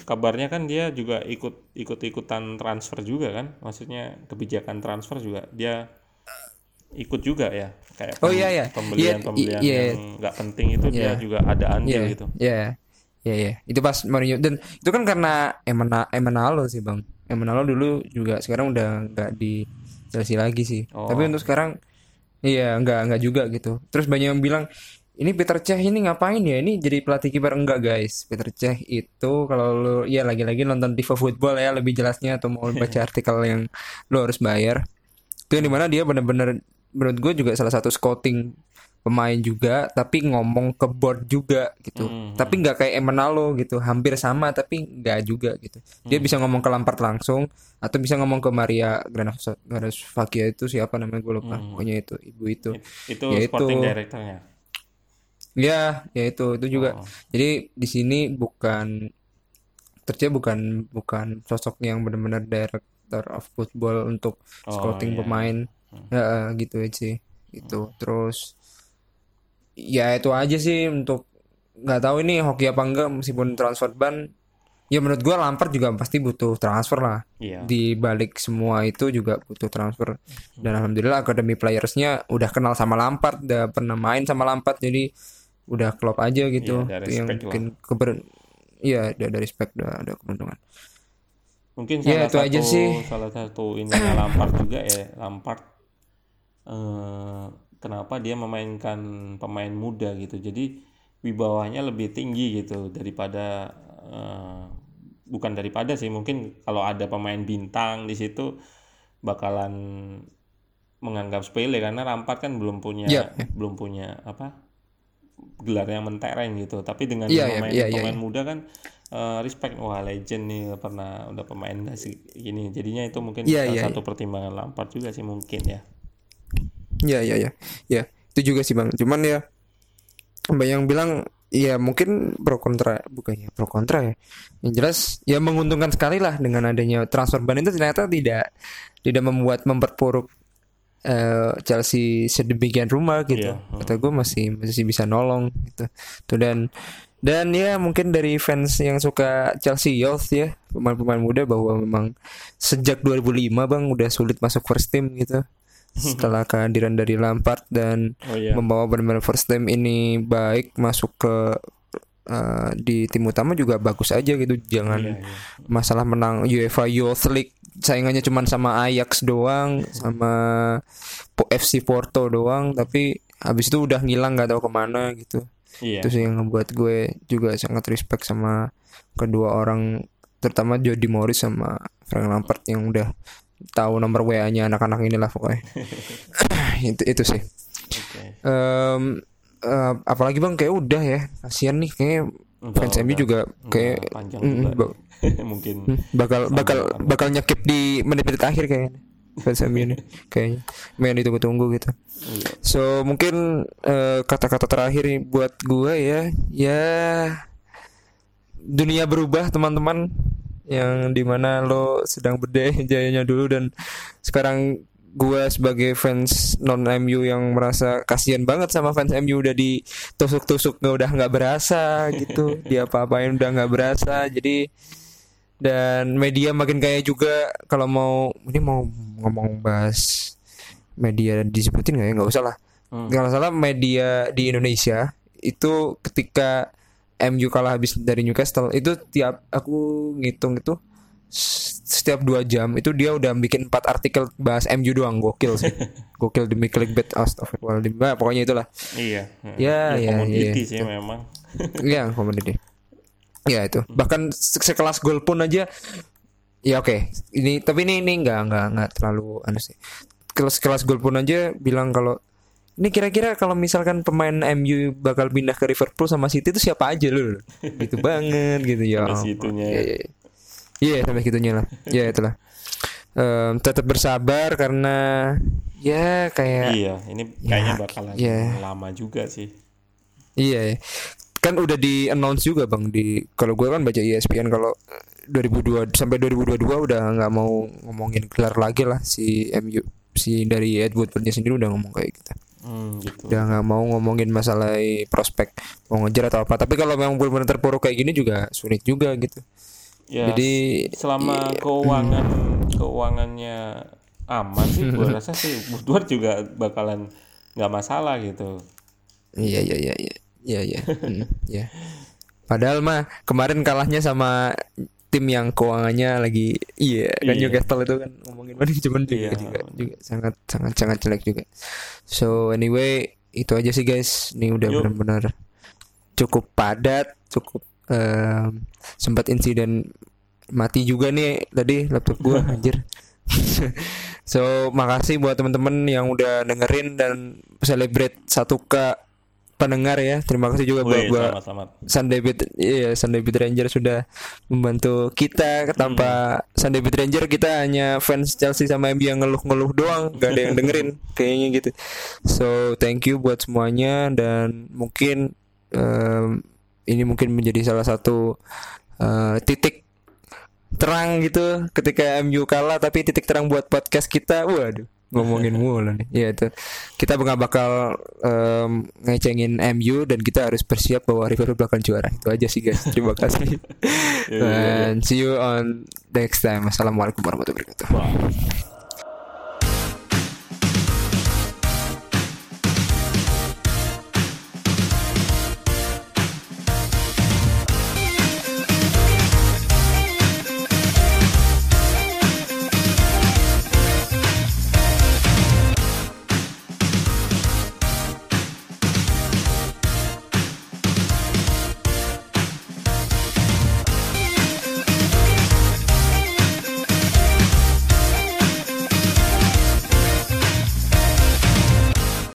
kabarnya kan dia juga ikut ikut ikutan transfer juga kan maksudnya kebijakan transfer juga dia ikut juga ya kayak oh iya iya pembelian pembelian yeah, yeah. yang nggak penting itu yeah. dia juga ada andil yeah, gitu ya yeah. Ya yeah, itu pas Mourinho dan itu kan karena Emena Emenalo sih bang Emenalo dulu juga sekarang udah nggak di Chelsea lagi sih oh. tapi untuk sekarang iya nggak nggak juga gitu terus banyak yang bilang ini Peter Cech ini ngapain ya? Ini jadi pelatih kiper enggak guys? Peter Cech itu kalau lu ya lagi-lagi nonton TV Football ya lebih jelasnya atau mau baca artikel yang lu harus bayar. Itu yang di mana dia benar-benar menurut gue juga salah satu scouting pemain juga tapi ngomong ke board juga gitu mm-hmm. tapi nggak kayak Emenalo gitu hampir sama tapi nggak juga gitu dia mm-hmm. bisa ngomong ke Lampard langsung atau bisa ngomong ke Maria Granasfakia itu siapa namanya gue lupa mm-hmm. pokoknya itu ibu itu itu ya sporting directornya Ya, ya itu itu juga. Oh. Jadi di sini bukan tercaya bukan bukan sosok yang benar-benar director of football untuk oh, scouting iya. pemain. Hmm. Ya gitu aja Itu. Hmm. Terus ya itu aja sih untuk nggak tahu ini hoki apa enggak meskipun transfer ban. Ya menurut gua Lampard juga pasti butuh transfer lah. Iya. di balik semua itu juga butuh transfer. Dan alhamdulillah akademi playersnya udah kenal sama Lampard udah pernah main sama Lampard jadi udah klop aja gitu. Ya, yang mungkin keber iya ada dari spek udah ada keberuntungan mungkin ya, salah ya, itu satu aja sih. salah satu ini Lampard juga ya Lampard eh, kenapa dia memainkan pemain muda gitu jadi wibawanya lebih tinggi gitu daripada eh, bukan daripada sih mungkin kalau ada pemain bintang di situ bakalan menganggap sepele karena Lampard kan belum punya yeah. belum punya apa gelar yang mentereng gitu tapi dengan yeah, pemain yeah, yeah, pemain yeah. muda kan uh, respect wah legend nih pernah udah pemain gini jadinya itu mungkin yeah, salah yeah, satu yeah. pertimbangan Lampard juga sih mungkin ya ya ya ya ya itu juga sih bang cuman ya banyak yang bilang ya mungkin pro kontra bukannya pro kontra ya yang jelas ya menguntungkan sekali lah dengan adanya transfer ban itu ternyata tidak tidak membuat memperpuruk uh, Chelsea sedemikian rumah gitu. Yeah. Kata gue masih masih bisa nolong gitu. Tuh dan dan ya mungkin dari fans yang suka Chelsea Youth ya pemain-pemain muda bahwa memang sejak 2005 bang udah sulit masuk first team gitu. Setelah kehadiran dari Lampard dan oh, iya. membawa benar-benar first time ini baik masuk ke uh, di tim utama juga bagus aja gitu jangan iya, iya. masalah menang UEFA Youth League saingannya cuma sama Ajax doang sama FC Porto doang tapi habis itu udah ngilang nggak tahu ke mana gitu iya. itu sih yang ngebuat gue juga sangat respect sama kedua orang terutama Jody Morris sama Frank Lampard yang udah tahu nomor WA-nya anak-anak inilah pokoknya. itu itu sih. Okay. Um, uh, apalagi bang kayak udah ya kasihan nih kayak fans MU juga kayak panjang mm, juga. mungkin mm, bakal bakal bakal nyekip di menit-menit akhir kayaknya fans MU ini kayaknya main ditunggu-tunggu gitu. Iya. So mungkin kata kata-kata terakhir nih buat gue ya ya dunia berubah teman-teman yang di mana lo sedang berdeh jayanya dulu dan sekarang gue sebagai fans non MU yang merasa kasihan banget sama fans MU udah ditusuk-tusuk nggak udah nggak berasa gitu. Dia apa-apain udah nggak berasa. Jadi dan media makin kaya juga. Kalau mau ini mau ngomong bahas media disebutin nggak ya? Nggak usah lah. Hmm. kalau salah media di Indonesia itu ketika MU kalah habis dari Newcastle itu tiap aku ngitung itu setiap dua jam itu dia udah bikin empat artikel bahas MU doang gokil sih. Gokil demi clickbait astagfirullahaladzim. Nah, pokoknya itulah. Iya ya ya ya, ya sih memang. Iya komoditi ya itu. Bahkan sekelas gol pun aja ya oke. Okay. ini tapi ini ini nggak nggak nggak terlalu aneh sih. Kelas kelas gol pun aja bilang kalau ini kira-kira kalau misalkan pemain MU bakal pindah ke Liverpool sama City itu siapa aja loh gitu banget gitu ya iya yeah, yeah, sampai situnya lah. Ya itulah. Um, tetap bersabar karena ya kayak iya ini kayaknya ya, bakalan yeah. lama juga sih. Iya kan udah di announce juga bang di kalau gue kan baca ESPN kalau 2002 sampai 2022 udah nggak mau ngomongin gelar lagi lah si MU si dari Edward Woodwardnya sendiri udah ngomong kayak gitu Hmm, gitu. Udah nggak mau ngomongin masalah prospek mau ngejar atau apa. Tapi kalau memang benar-benar terpuruk kayak gini juga sulit juga gitu. Ya, Jadi selama iya, keuangan hmm. keuangannya aman sih, gue rasa sih Woodward juga bakalan nggak masalah gitu. Iya iya iya iya iya iya. hmm, ya. Padahal mah kemarin kalahnya sama tim yang keuangannya lagi iya kan iya. Newcastle itu kan ngomongin mana cuman juga, iya. juga juga sangat sangat sangat jelek juga. So anyway itu aja sih guys. Ini udah benar-benar cukup padat cukup um, sempat insiden mati juga nih tadi laptop gua anjir. So makasih buat teman-teman yang udah dengerin dan celebrate satu k pendengar ya. Terima kasih juga buat buat Sunday Beat iya Sunday Beat Ranger sudah membantu kita tanpa hmm. Sunday Beat Ranger kita hanya fans Chelsea sama MU yang ngeluh-ngeluh doang, gak ada yang dengerin kayaknya gitu. So, thank you buat semuanya dan mungkin um, ini mungkin menjadi salah satu uh, titik terang gitu ketika MU kalah tapi titik terang buat podcast kita. Waduh ngomongin mulu nih. Ya itu. Kita nggak bakal um, ngecengin MU dan kita harus bersiap bahwa Liverpool bakal juara. Itu aja sih guys. Terima kasih. Dan see you on next time. Assalamualaikum warahmatullahi wabarakatuh.